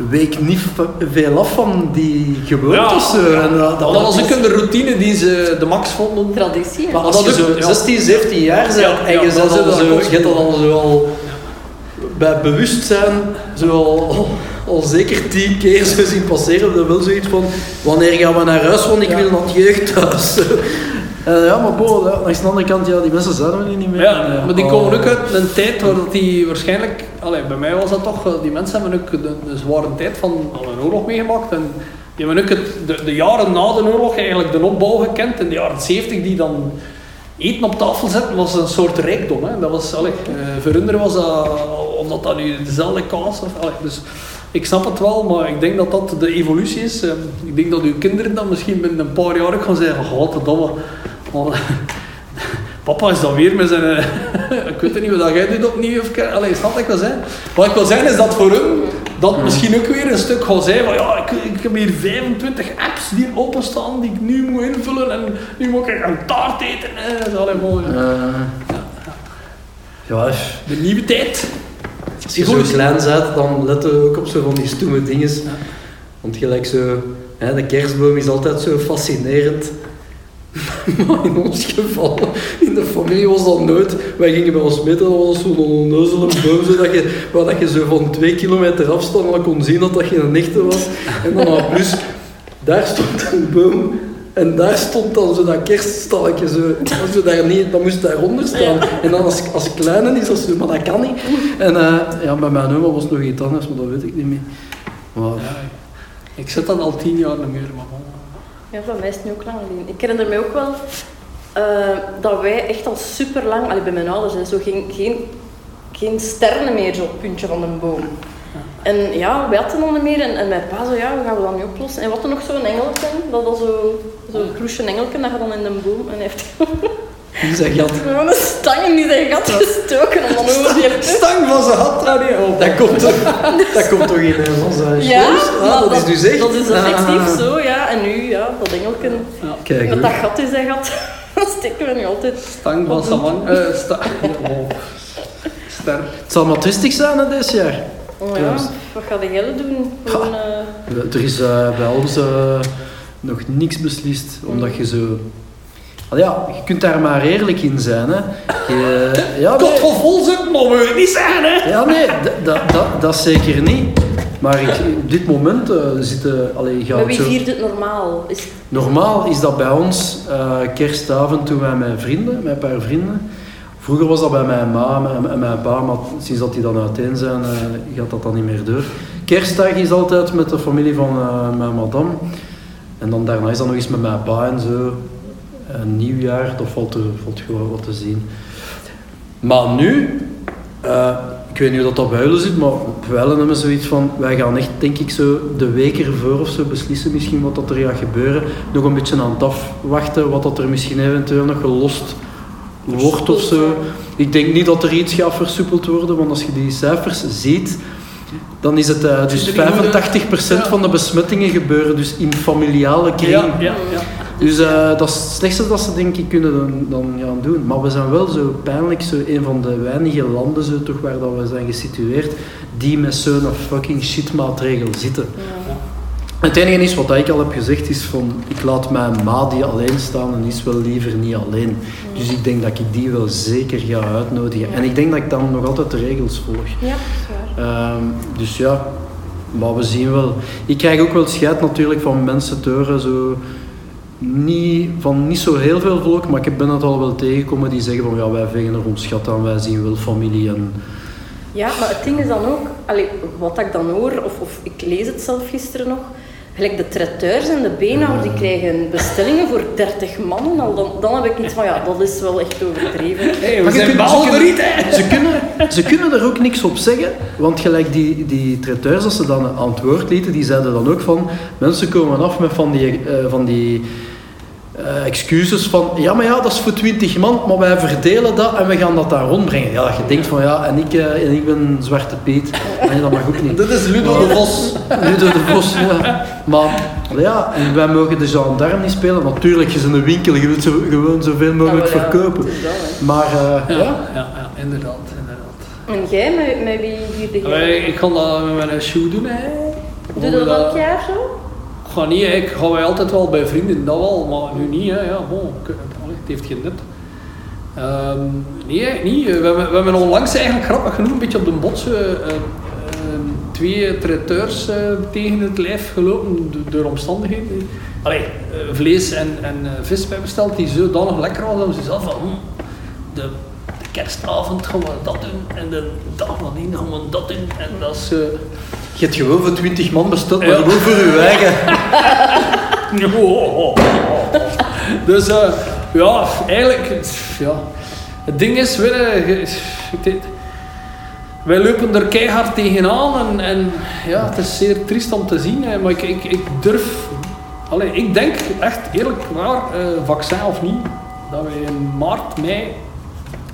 week niet veel af van die gewoontes. Ja, ja. En dat, Dat was ook een routine die ze de max vonden. Traditie. Maar als dat je zo ja. 16, 17 jaar bent Ja, en je, dan bent zit al dat zo, je al zo al bij bewustzijn zo al, al, zeker tien keer zo zien passeren, dan wel zoiets van wanneer gaan we naar huis, want ik Ja. wil naar het jeugdhuis. Eh, ja, maar bo, ja, langs de andere kant, ja, die mensen zijn er niet meer. Ja, maar die oh. komen ook uit een tijd waar dat die waarschijnlijk... Allee, bij mij was dat toch... eh, Die mensen hebben ook de, de zware tijd van al een oorlog meegemaakt. En die hebben ook het, de, de jaren na de oorlog eigenlijk de opbouw gekend. In de jaren 70 die dan eten op tafel zetten was een soort rijkdom. Hè. Dat was, allee, eh, voor hun was dat... Of dat nu dezelfde kaas of... Allee, dus ik snap het wel, maar ik denk dat dat de evolutie is. Eh, Ik denk dat uw kinderen dan misschien binnen een paar jaar ook gaan zeggen... Godverdomme, Papa is dan weer met zijn... eh, ik weet niet wat jij doet opnieuw. Of, allee, snap wat ik wil zeggen? Wat ik wil zeggen is dat voor hem dat misschien ook weer een stuk gaat zijn van ja, ik, ik heb hier 25 apps die openstaan die ik nu moet invullen en nu moet ik een taart eten. Eh, dat is allemaal Eh, ja, de nieuwe tijd. Als je zo klein bent, dan let je ook op zo van die stoeme dingen. Want gelijk zo, hè, de kerstboom is altijd zo fascinerend. Maar in ons geval, in de familie was dat nooit. Wij gingen bij ons meten, dat was zo'n onnozele boom, zodat je, waar dat je zo van twee kilometer afstand al kon zien dat dat geen echte was. En dan plus, daar stond een boom en daar stond dan zo dat kerststalletje zo. Als je daar niet, dan moest daaronder staan. En dan als, als kleine is dat zo, maar dat kan niet. En eh, ja, bij mijn oma was het nog iets anders, maar dat weet ik niet meer. Maar, Ja, ik zit dan al tien jaar niet meer, maar. Ja, bij mij is het nu ook lang geleden. Ik herinner me ook wel eh, dat wij echt al super lang, allee, bij mijn ouders, hè, zo geen, geen, geen sterren meer zo op het puntje van een boom. En ja, wij hadden nog niet meer en, en mijn pa zo, ja, hoe gaan we dat nu oplossen? En wat er nog zo'n engelken, dat was zo, zo'n kroesje engelken, dat je dan in de boom en hij heeft die zei gat. gewoon een stang in die zijn gat gestoken om dan over die. Stang van zijn hand daar niet op. Dat komt toch, dat komt toch in zijn Ja? Ah, maar dat, is dus echt. Dat is effectief Ah. zo, ja. En nu, ja, dat engelken, Kijk, met dat gat in zijn gat, dat steken we nu altijd. Stang van zijn man. eh sta oh. Ster. Het zal maar zijn hè, dit jaar. Oh ja, wat ga jij doen? Gewoon, eh, Er is eh, bij ons eh, nog niks beslist, omdat je zo... Al ja, je kunt daar maar eerlijk in zijn. Hè. Je, ja, Tot nee, we niet zeggen, hè. ja, nee dat, dat, dat, zeker niet. Maar ik, op dit moment eh, zitten... Allee, gaat maar het wie zo, viert het normaal? Is, normaal is dat bij ons eh, kerstavond toen wij met vrienden, met een paar vrienden... Vroeger was dat bij mijn ma en mijn pa, maar sinds dat die dan uiteen zijn, eh, gaat dat dan niet meer door. Kerstdag is altijd met de familie van eh, mijn madame. En dan daarna is dat nog eens met mijn pa en zo. Een nieuwjaar, dat valt, er, valt gewoon wat te zien. Maar nu, eh, ik weet niet hoe dat, dat bij jullie zit, maar wij hebben we zoiets van, wij gaan echt, denk ik, zo de week ervoor of zo beslissen misschien wat dat er gaat gebeuren. Nog een beetje aan het afwachten, wat dat er misschien eventueel nog gelost wordt of zo. Ik denk niet dat er iets gaat versoepeld worden, want als je die cijfers ziet, dan is het eh, dus 85% van de besmettingen gebeuren dus in familiale kring. Ja, ja, ja. Dus eh, dat is het slechtste dat ze denk ik kunnen dan, dan gaan doen. Maar we zijn wel zo pijnlijk zo een van de weinige landen zo, toch, waar dat we zijn gesitueerd die met zo'n fucking shitmaatregel zitten. Het enige is wat ik al heb gezegd is van ik laat mijn ma die alleen staan en is wel liever niet alleen. Dus ik denk dat ik die wel zeker ga uitnodigen. En ik denk dat ik dan nog altijd de regels volg. ja, Ehm, dus ja, maar we zien wel. Ik krijg ook wel scheid natuurlijk van mensen te horen, zo, niet, van niet zo heel veel volk, maar ik ben het al wel tegengekomen die zeggen van ja, wij vegen er ons schat aan, wij zien wel familie en... Ja, maar het ding is dan ook, allee, wat ik dan hoor, of, of ik lees het zelf gisteren nog, gelijk de traiteurs en de beenhouwers, die krijgen bestellingen voor 30 man. Al dan, dan heb ik iets van, ja, dat is wel echt overdreven. Hey, we Maar zijn ze balveriet, kunnen- hè. Ze kunnen, ze kunnen er ook niks op zeggen, want gelijk die, die traiteurs, als ze dan aan het woord lieten, die zeiden dan ook van, mensen komen af met van die, eh, van die eh, excuses van, ja maar ja, dat is voor 20 man, maar wij verdelen dat en we gaan dat daar rondbrengen. Ja, dat je denkt van, ja, en ik, eh, en ik ben Zwarte Piet, en dat mag ook niet. Dit is Ludo de Vos. Ludo de Vos, ja. Maar ja, en wij mogen de gendarme niet spelen. Natuurlijk, je is in een winkel, je wilt zo, gewoon zoveel mogelijk Ja, maar ja, verkopen. Maar eh, Ja, ja, ja, ja, inderdaad, inderdaad. En jij, met, met wie jij? Ik kan dat met mijn shoe doen, hè. Doe dat elk jaar zo? Ga niet, ik ga wij altijd wel bij vrienden, dat wel, maar nu niet, hè. Ja, bon, het heeft geen nut. Ehm, nee, niet. We hebben, we hebben onlangs eigenlijk grappig genoeg een beetje op de bots eh, eh, ehm, twee traiteurs eh, tegen het lijf gelopen do- door omstandigheden. Allee, eh, vlees en, en vis bij besteld die zodanig lekker was dat we zelf van hm, de kerstavond gaan we dat doen en de dag nadien gaan we dat doen en dat is... eh, je hebt gewoon voor 20 man besteld, maar gewoon voor je eigen. Dus eh, ja, eigenlijk, het- ja. Het ding is, denk- wij lopen er keihard tegenaan en, en ja, het is zeer triest om te zien, maar ik, ik, ik durf, allee, ik denk echt eerlijk waar, eh, vaccin of niet, dat wij in maart, mei,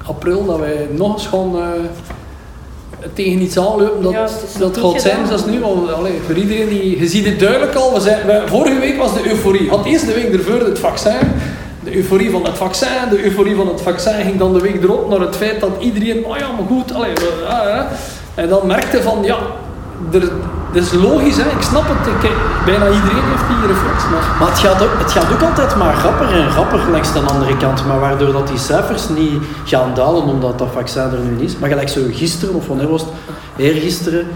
april, dat wij nog eens gaan eh, tegen iets aanlopen dat, Ja, dat gaat zijn zoals nu. Want, allee, voor iedereen die, je ziet het duidelijk al. We zijn, we- vorige week was de euforie. Had eerst de week ervoor het vaccin. De euforie van het vaccin, de euforie van het vaccin ging dan de week erop naar het feit dat iedereen, oh ja, maar goed, allee, we- ah, en dan merkte van, ja, er, dat is logisch, hè, ik snap het, ik, bijna iedereen heeft die reflex, maar Maar het gaat, ook, het gaat ook altijd maar rapper en rapper langs de andere kant. Maar waardoor dat die cijfers niet gaan dalen omdat dat vaccin er nu niet is. Maar gelijk zo gisteren, of wanneer was het? Eergisteren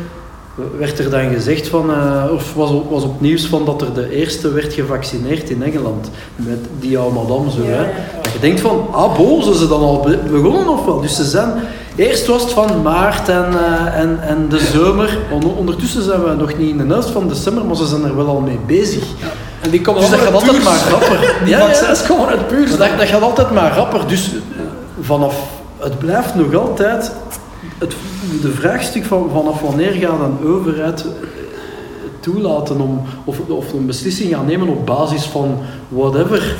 werd er dan gezegd van, eh, of was, op- was op nieuws van dat er de eerste werd gevaccineerd in Engeland. Met die oude madame zo. Ja, hè. ja. Dat je denkt van, ah bo, zijn ze dan al be- begonnen of wel? Dus ze zijn, eerst was het van maart en, eh, en, en de zomer. On- Ondertussen zijn we nog niet in de helft van december, maar ze zijn er wel al mee bezig. En die komen Dus dat gaat altijd maar rapper. Die Ja, ja. vaccins komen uit puurs. Maar dat, dat gaat altijd maar rapper. Dus vanaf, het blijft nog altijd het de vraagstuk van vanaf wanneer gaat een overheid eh, toelaten om, of, of een beslissing gaan nemen op basis van whatever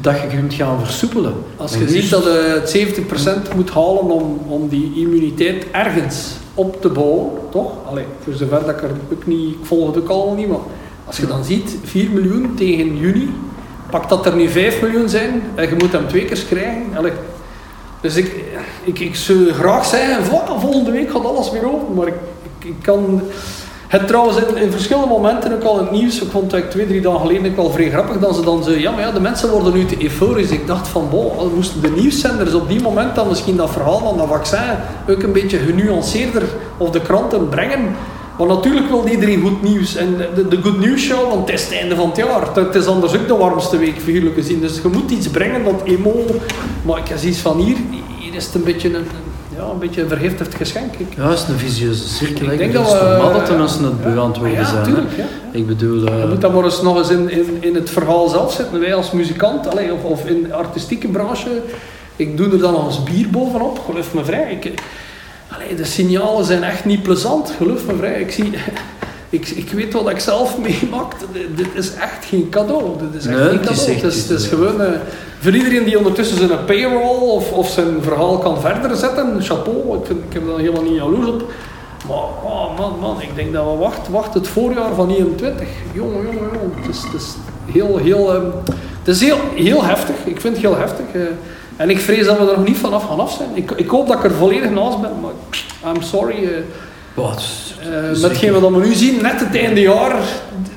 dat je kunt gaan versoepelen. Als je ziet dat je het 70% moet halen om, om die immuniteit ergens op te bouwen, toch? Allee, voor zover dat ik er ook niet, ik volg het ook al niet, maar als je dan ziet, 4 miljoen tegen juni, pak dat er nu 5 miljoen zijn en je moet hem twee keer krijgen. Allee, dus ik, ik, ik zou graag zeggen, "Voilà, volgende week gaat alles weer open, maar ik, ik, ik kan... Het trouwens in, in verschillende momenten ook al het nieuws, ik vond het twee, drie dagen geleden ook wel vrij grappig, dat ze dan zo, ja maar ja, de mensen worden nu te euforisch. Ik dacht van, wow, moesten de nieuwszenders op die moment dan misschien dat verhaal van dat vaccin ook een beetje genuanceerder of de kranten brengen. Maar natuurlijk wil iedereen goed nieuws. En de, de Good News Show, want het is het einde van het jaar. Het is anders ook de warmste week, figuurlijk gezien. Dus je moet iets brengen dat emo... Maar ik heb zoiets van hier, hier is het een beetje een- ja, een, beetje een vergiftigd geschenk. Ik, Ja, het is een visieuze cirkel. Ik denk Het dat is we- normaal dat de mensen het het worden ja, zijn. tuurlijk, ja. Ik bedoel... eh, Je moet dat maar eens nog eens in, in, in het verhaal zelf zetten. Wij als muzikant, allee, of, of in de artistieke branche, ik doe er dan nog eens bier bovenop, geloof me vrij. Ik, allee, de signalen zijn echt niet plezant, geloof me vrij. Ik, zie, ik, ik weet wat ik zelf meemaak. Dit- Dit is echt geen cadeau. Dit is echt Nee, geen het is cadeau. het is, het is, eh, gewoon... eh, voor iedereen die ondertussen zijn payroll of, of zijn verhaal kan verder zetten, chapeau, ik, vind, ik heb daar helemaal niet jaloers op. Maar oh man, man, ik denk dat we wachten wacht het voorjaar van 21. Jongen, jongen, jongen. Het is, het is heel, heel, ehm, het is heel, heel heftig. Ik vind het heel heftig. eh. en ik vrees dat we er nog niet vanaf gaan af zijn. Ik, ik hoop dat ik er volledig naast ben, maar I'm sorry. Het is- Eh, wat we nu zien, net het einde jaar,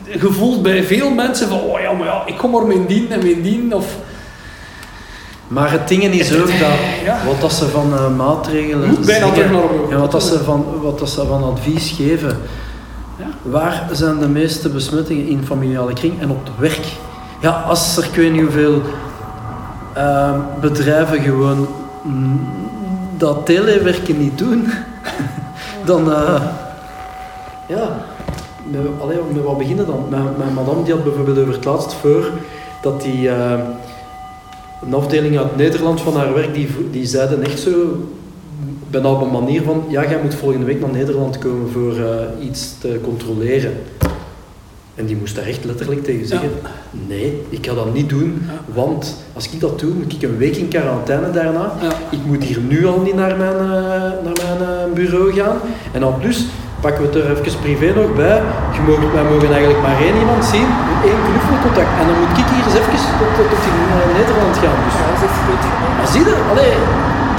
gevoeld bij veel mensen van, oh ja, maar ja, ik kom maar mijn dien en mijn dien. Of, Maar het ding is ook dat Ja. wat dat ze van eh, maatregelen Moet bijna zeggen, en wat, dat ze van, wat dat ze van advies geven. Ja. Waar zijn de meeste besmettingen in familiale kring en op het werk? Ja, als er ik weet niet hoeveel ehm, bedrijven gewoon dat telewerken niet doen, dan eh, ja, met, allee, wat beginnen dan? Mijn, mijn madame die had bijvoorbeeld over het laatst voor dat die eh, een afdeling uit Nederland van haar werk, die, die zeiden echt zo, bijna op een manier van, ja, jij moet volgende week naar Nederland komen voor eh, iets te controleren. En die moest daar echt letterlijk tegen zeggen, nee, ik ga dat niet doen, want als ik dat doe, moet ik een week in quarantaine daarna. ja. Ik moet hier nu al niet naar mijn, eh, naar mijn eh, bureau gaan. En dan plus, pakken we het er even privé nog bij. Je mogen, wij mogen eigenlijk maar één iemand zien, één knuffelcontact. En dan moet ik hier eens even tot, tot, tot in eh, Nederland gaan. Dus. Ja, dat is goed gedaan. Maar zie je, allee,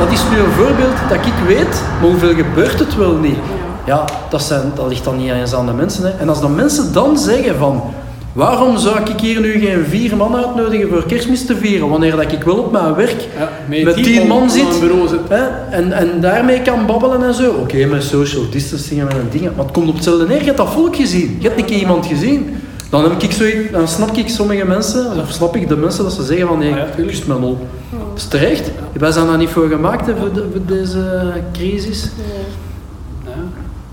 dat is nu een voorbeeld dat ik weet, maar hoeveel gebeurt het wel niet? Ja, dat, zijn, dat ligt dan niet eens aan de mensen. Hè. En als dan mensen dan zeggen van, waarom zou ik hier nu geen vier man uitnodigen voor kerstmis te vieren, wanneer dat ik wel op mijn werk Ja, met tien man zit zit. hè, en, en daarmee kan babbelen en zo. Oké, met social distancing en met dingen, maar het komt op hetzelfde neer. Je hebt dat volk gezien, je hebt een keer iemand gezien. Dan, heb ik dan snap ik sommige mensen, of snap ik de mensen dat ze zeggen van nee, Ah ja, kust me op. Dat is terecht. Wij zijn daar niet voor gemaakt hè, voor, de- voor deze crisis.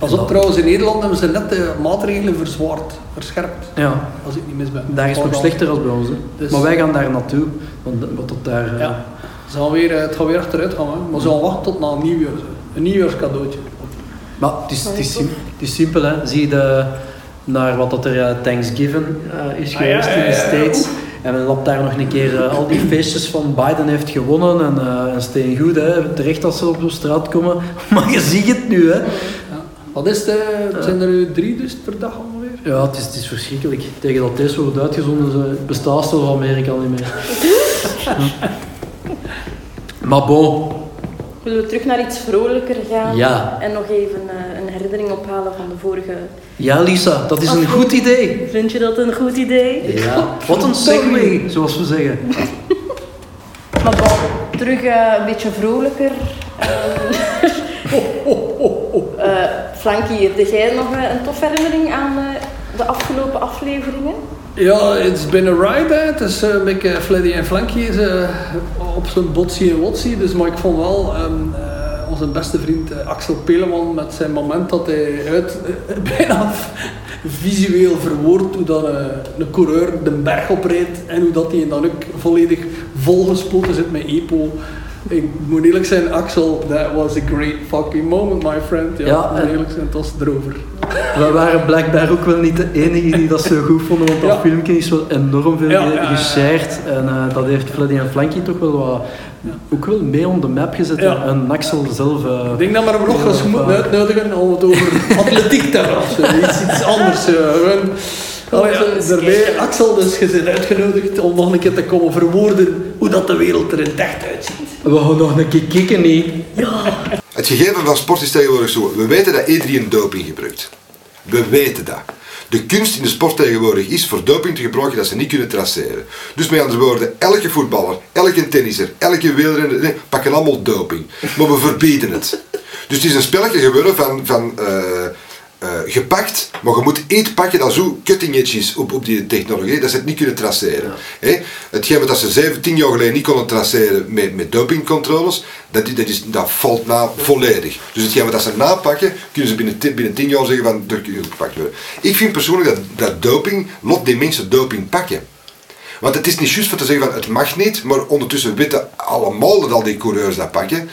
Pas op trouwens, in Nederland hebben ze net de maatregelen verzwaard, verscherpt, Ja, als ik niet mis ben. daar is het nog slechter dan bij ons. Hè. Dus- Maar wij gaan daar naartoe, want wat dat daar... eh, Ja. Ze gaan weer, eh, het gaat weer achteruit gaan, hè. maar ze gaan wachten tot na een nieuwjaar. Een nieuwjaarscadeautje. Maar het is, het is, sim- het is simpel, hè. Zie je de, naar wat dat er eh, Thanksgiving eh, is Ah, ja, geweest ja, in de. States. En men lapt daar nog een keer eh, al die feestjes van Biden heeft gewonnen en, eh en steen goed, hè. terecht als ze op de straat komen. Maar je ziet het nu, hè. Wat is het? eh, zijn er drie dus per dag ongeveer? Ja, het is, het is verschrikkelijk. Tegen dat deze wordt uitgezonden, bestaat zo van Amerika niet meer. maar bon, Willen we terug naar iets vrolijker gaan? Ja. En nog even eh, een herinnering ophalen van de vorige... ja Lisa, dat is een goed idee. Vind je dat een goed idee? Ja, wat een segway, zoals we zeggen. Maar bon, terug eh, een beetje vrolijker. Eh Flanky, heb jij nog eh, een toffe herinnering aan eh, de afgelopen afleveringen? Ja, it's been a ride. Het is eh, een beetje Fleddy en Flanky op zijn botsie en wotsie. Dus, maar ik vond wel ehm, eh, onze beste vriend Axel Peleman met zijn moment dat hij uit, bijna visueel verwoordt hoe dat, eh, een coureur de berg opreed en hoe dat hij dan ook volledig volgespoten zit met EPO. Ik moet eerlijk zijn, Axel, that was a great fucking moment, my friend. Ja, Ja, moet en- eerlijk zijn, het was erover. We waren blijkbaar ook wel niet de enigen die dat zo goed vonden, want dat Ja. filmpje is wel enorm veel Ja, ge- ja, ja, ja. geshared. En eh, dat heeft Freddy en Flanky toch wel wat, ook wel mee op de map gezet. En Axel zelf... eh, Ik denk dat we hem nog eens Ja, moeten uitnodigen om het over atletiek te hebben of. Iets, iets anders. Oh ja, daarbij, kijken. Axel, dus je bent uitgenodigd om nog een keer te komen verwoorden hoe dat de wereld er in echt uitziet. we gaan nog een keer kicken, niet? Het gegeven van sport is tegenwoordig zo. We weten dat iedereen doping gebruikt. We weten dat. De kunst in de sport tegenwoordig is voor doping te gebruiken dat ze niet kunnen traceren. Dus met andere woorden, elke voetballer, elke tennisser, elke wielrenner nee, pakken allemaal doping. Maar we verbieden het. Dus het is een spelletje geworden van, van eh, eh, gepakt, maar je moet iets pakken dat zo cutting edge is op, op die technologie, dat ze het niet kunnen traceren. Hè? Hetgeen wat ze 17 jaar geleden niet konden traceren met, met dopingcontroles, dat, dat, is, dat valt na volledig. Dus hetgeen wat ze napakken, kunnen ze binnen, binnen 10 jaar zeggen van, dat je gepakt worden. Ik vind persoonlijk dat, dat doping, lot die mensen doping pakken. Want het is niet juist voor te zeggen van het mag niet, maar ondertussen weten allemaal dat al die coureurs dat pakken.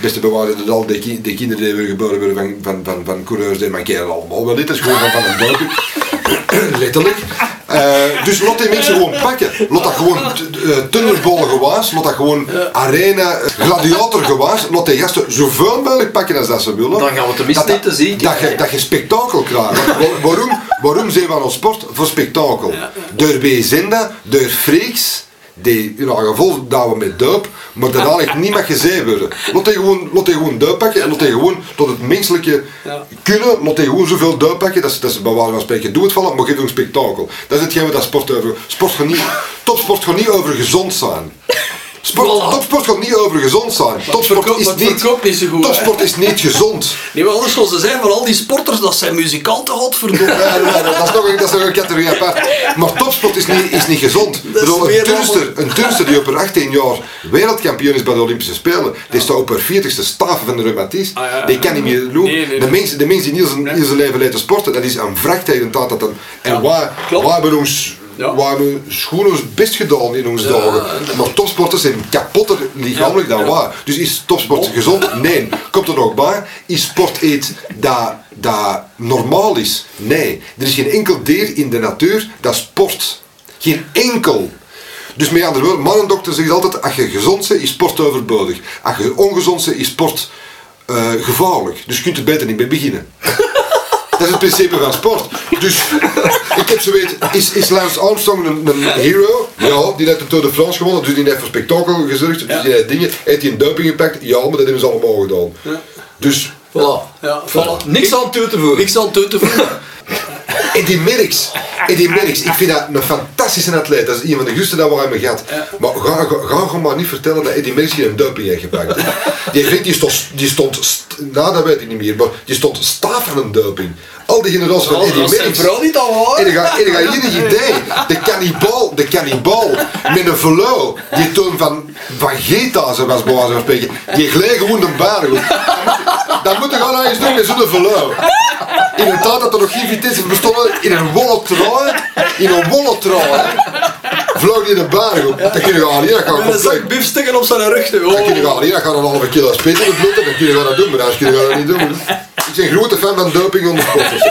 Beste bewaarder dat al die, ki- die kinderen die weer geboren worden van, van, van, van coureurs, die mankeren allemaal wel dit. Is gewoon van, van een doping. Letterlijk. Eh, dus laat die mensen gewoon pakken. Laat dat gewoon uh, tunnelbollen gewaas. Laat dat gewoon arena, eh, gladiator gewaas. Laat die gasten zoveel mogelijk pakken als dat ze willen. Dan gaan we tenminste niet te zien Dat je, dat je spektakel krijgt. Waarom, waarom zijn we aan ons sport? Voor spektakel. Door BZenda, door freaks, die geval dat we met duip, maar dat eigenlijk niet mag gezien worden. Laat die gewoon, laat die gewoon duip pakken en laat die gewoon tot het menselijke Ja. kunnen, laat die gewoon zoveel duip pakken, dat ze, dat ze bij wijze van spreken doen het vallen, maar geef een spektakel. Dat is hetgeen wat dat sport over, sport gaat niet, topsport gaat niet over gezond zijn. Sport, Voilà. Topsport gaat niet over gezond zijn. Topsport is niet, niet zo goed, topsport is niet gezond. Nee, maar anders zoals ze zijn van al die sporters, dat zijn muzikanten, godverdomme. Ja, ja, dat, is nog een, dat is nog een categorie apart. Maar topsport is niet, is niet gezond. Bedoel, een, weer turnster, een die op haar 18 jaar wereldkampioen is bij de Olympische Spelen, die staat op haar 40ste staven van de reumatisme. Ah, ja. Die kan niet meer lopen. Nee, nee, De, nee. mensen, de mensen die heel zijn, zijn leven laten sporten, dat is een wrak tegen dat. En klopt. wij hebben ons. Ja. Hebben schoon ons best gedaan in onze dagen. Maar topsporters zijn kapotter lichamelijk dan wij. Dus is topsport gezond? Nee. Komt er nog bij? Is sport iets dat, dat normaal is? Nee. Er is geen enkel dier in de natuur dat sport. Geen enkel. Dus met andere woorden, mannendokter zegt altijd, als je gezond bent, is sport overbodig. Als je ongezond bent, is sport eh, gevaarlijk. Dus je kunt er beter niet mee beginnen. Dat is het principe van sport. Dus ik heb zo weet, is, is Lance Armstrong een, een hero? Ja, die heeft de Tour de France gewonnen, dus die heeft voor spektakel gezorgd. Dus die heeft dingen, heeft hij een doping gepakt? Ja, maar dat hebben ze allemaal gedaan. Dus Voilà. Ja, voilà. Niks aan toe te voegen. Niks aan toe te voegen. Eddie Merckx, Eddie Merckx, ik vind dat een fantastische atleet. Dat is een van de gusten dat we hebben gehad. Maar ga, ga, ga maar niet vertellen dat Eddie Merckx geen doping heeft gepakt. Die die stond, die stond st- nou dat weet ik niet meer, maar die stond staaf van een doping. Al die generaties van Eddie Dat Merckx. vooral niet al waar. En dan ga, en dan ga je een idee. De cannibal, de cannibal met een velo, die toen van, van Geta ze was bij wijze van spreken, die gleed gewoon een baan. Dan moet je gewoon eens doen met zo'n velo. In een tijd dat er nog geen vitesse bestond, in een wollen in een wollen vloog die in de baan op. Dan kun je gaan hier, dat gaat Met een zak biefstukken op zijn rug. Dan kun je gaan hier, dat gaat een halve kilo spit in het bloed, dan kun je dat doen, maar anders kun je dat niet doen. Ik ben een grote fan van doping onder sporters.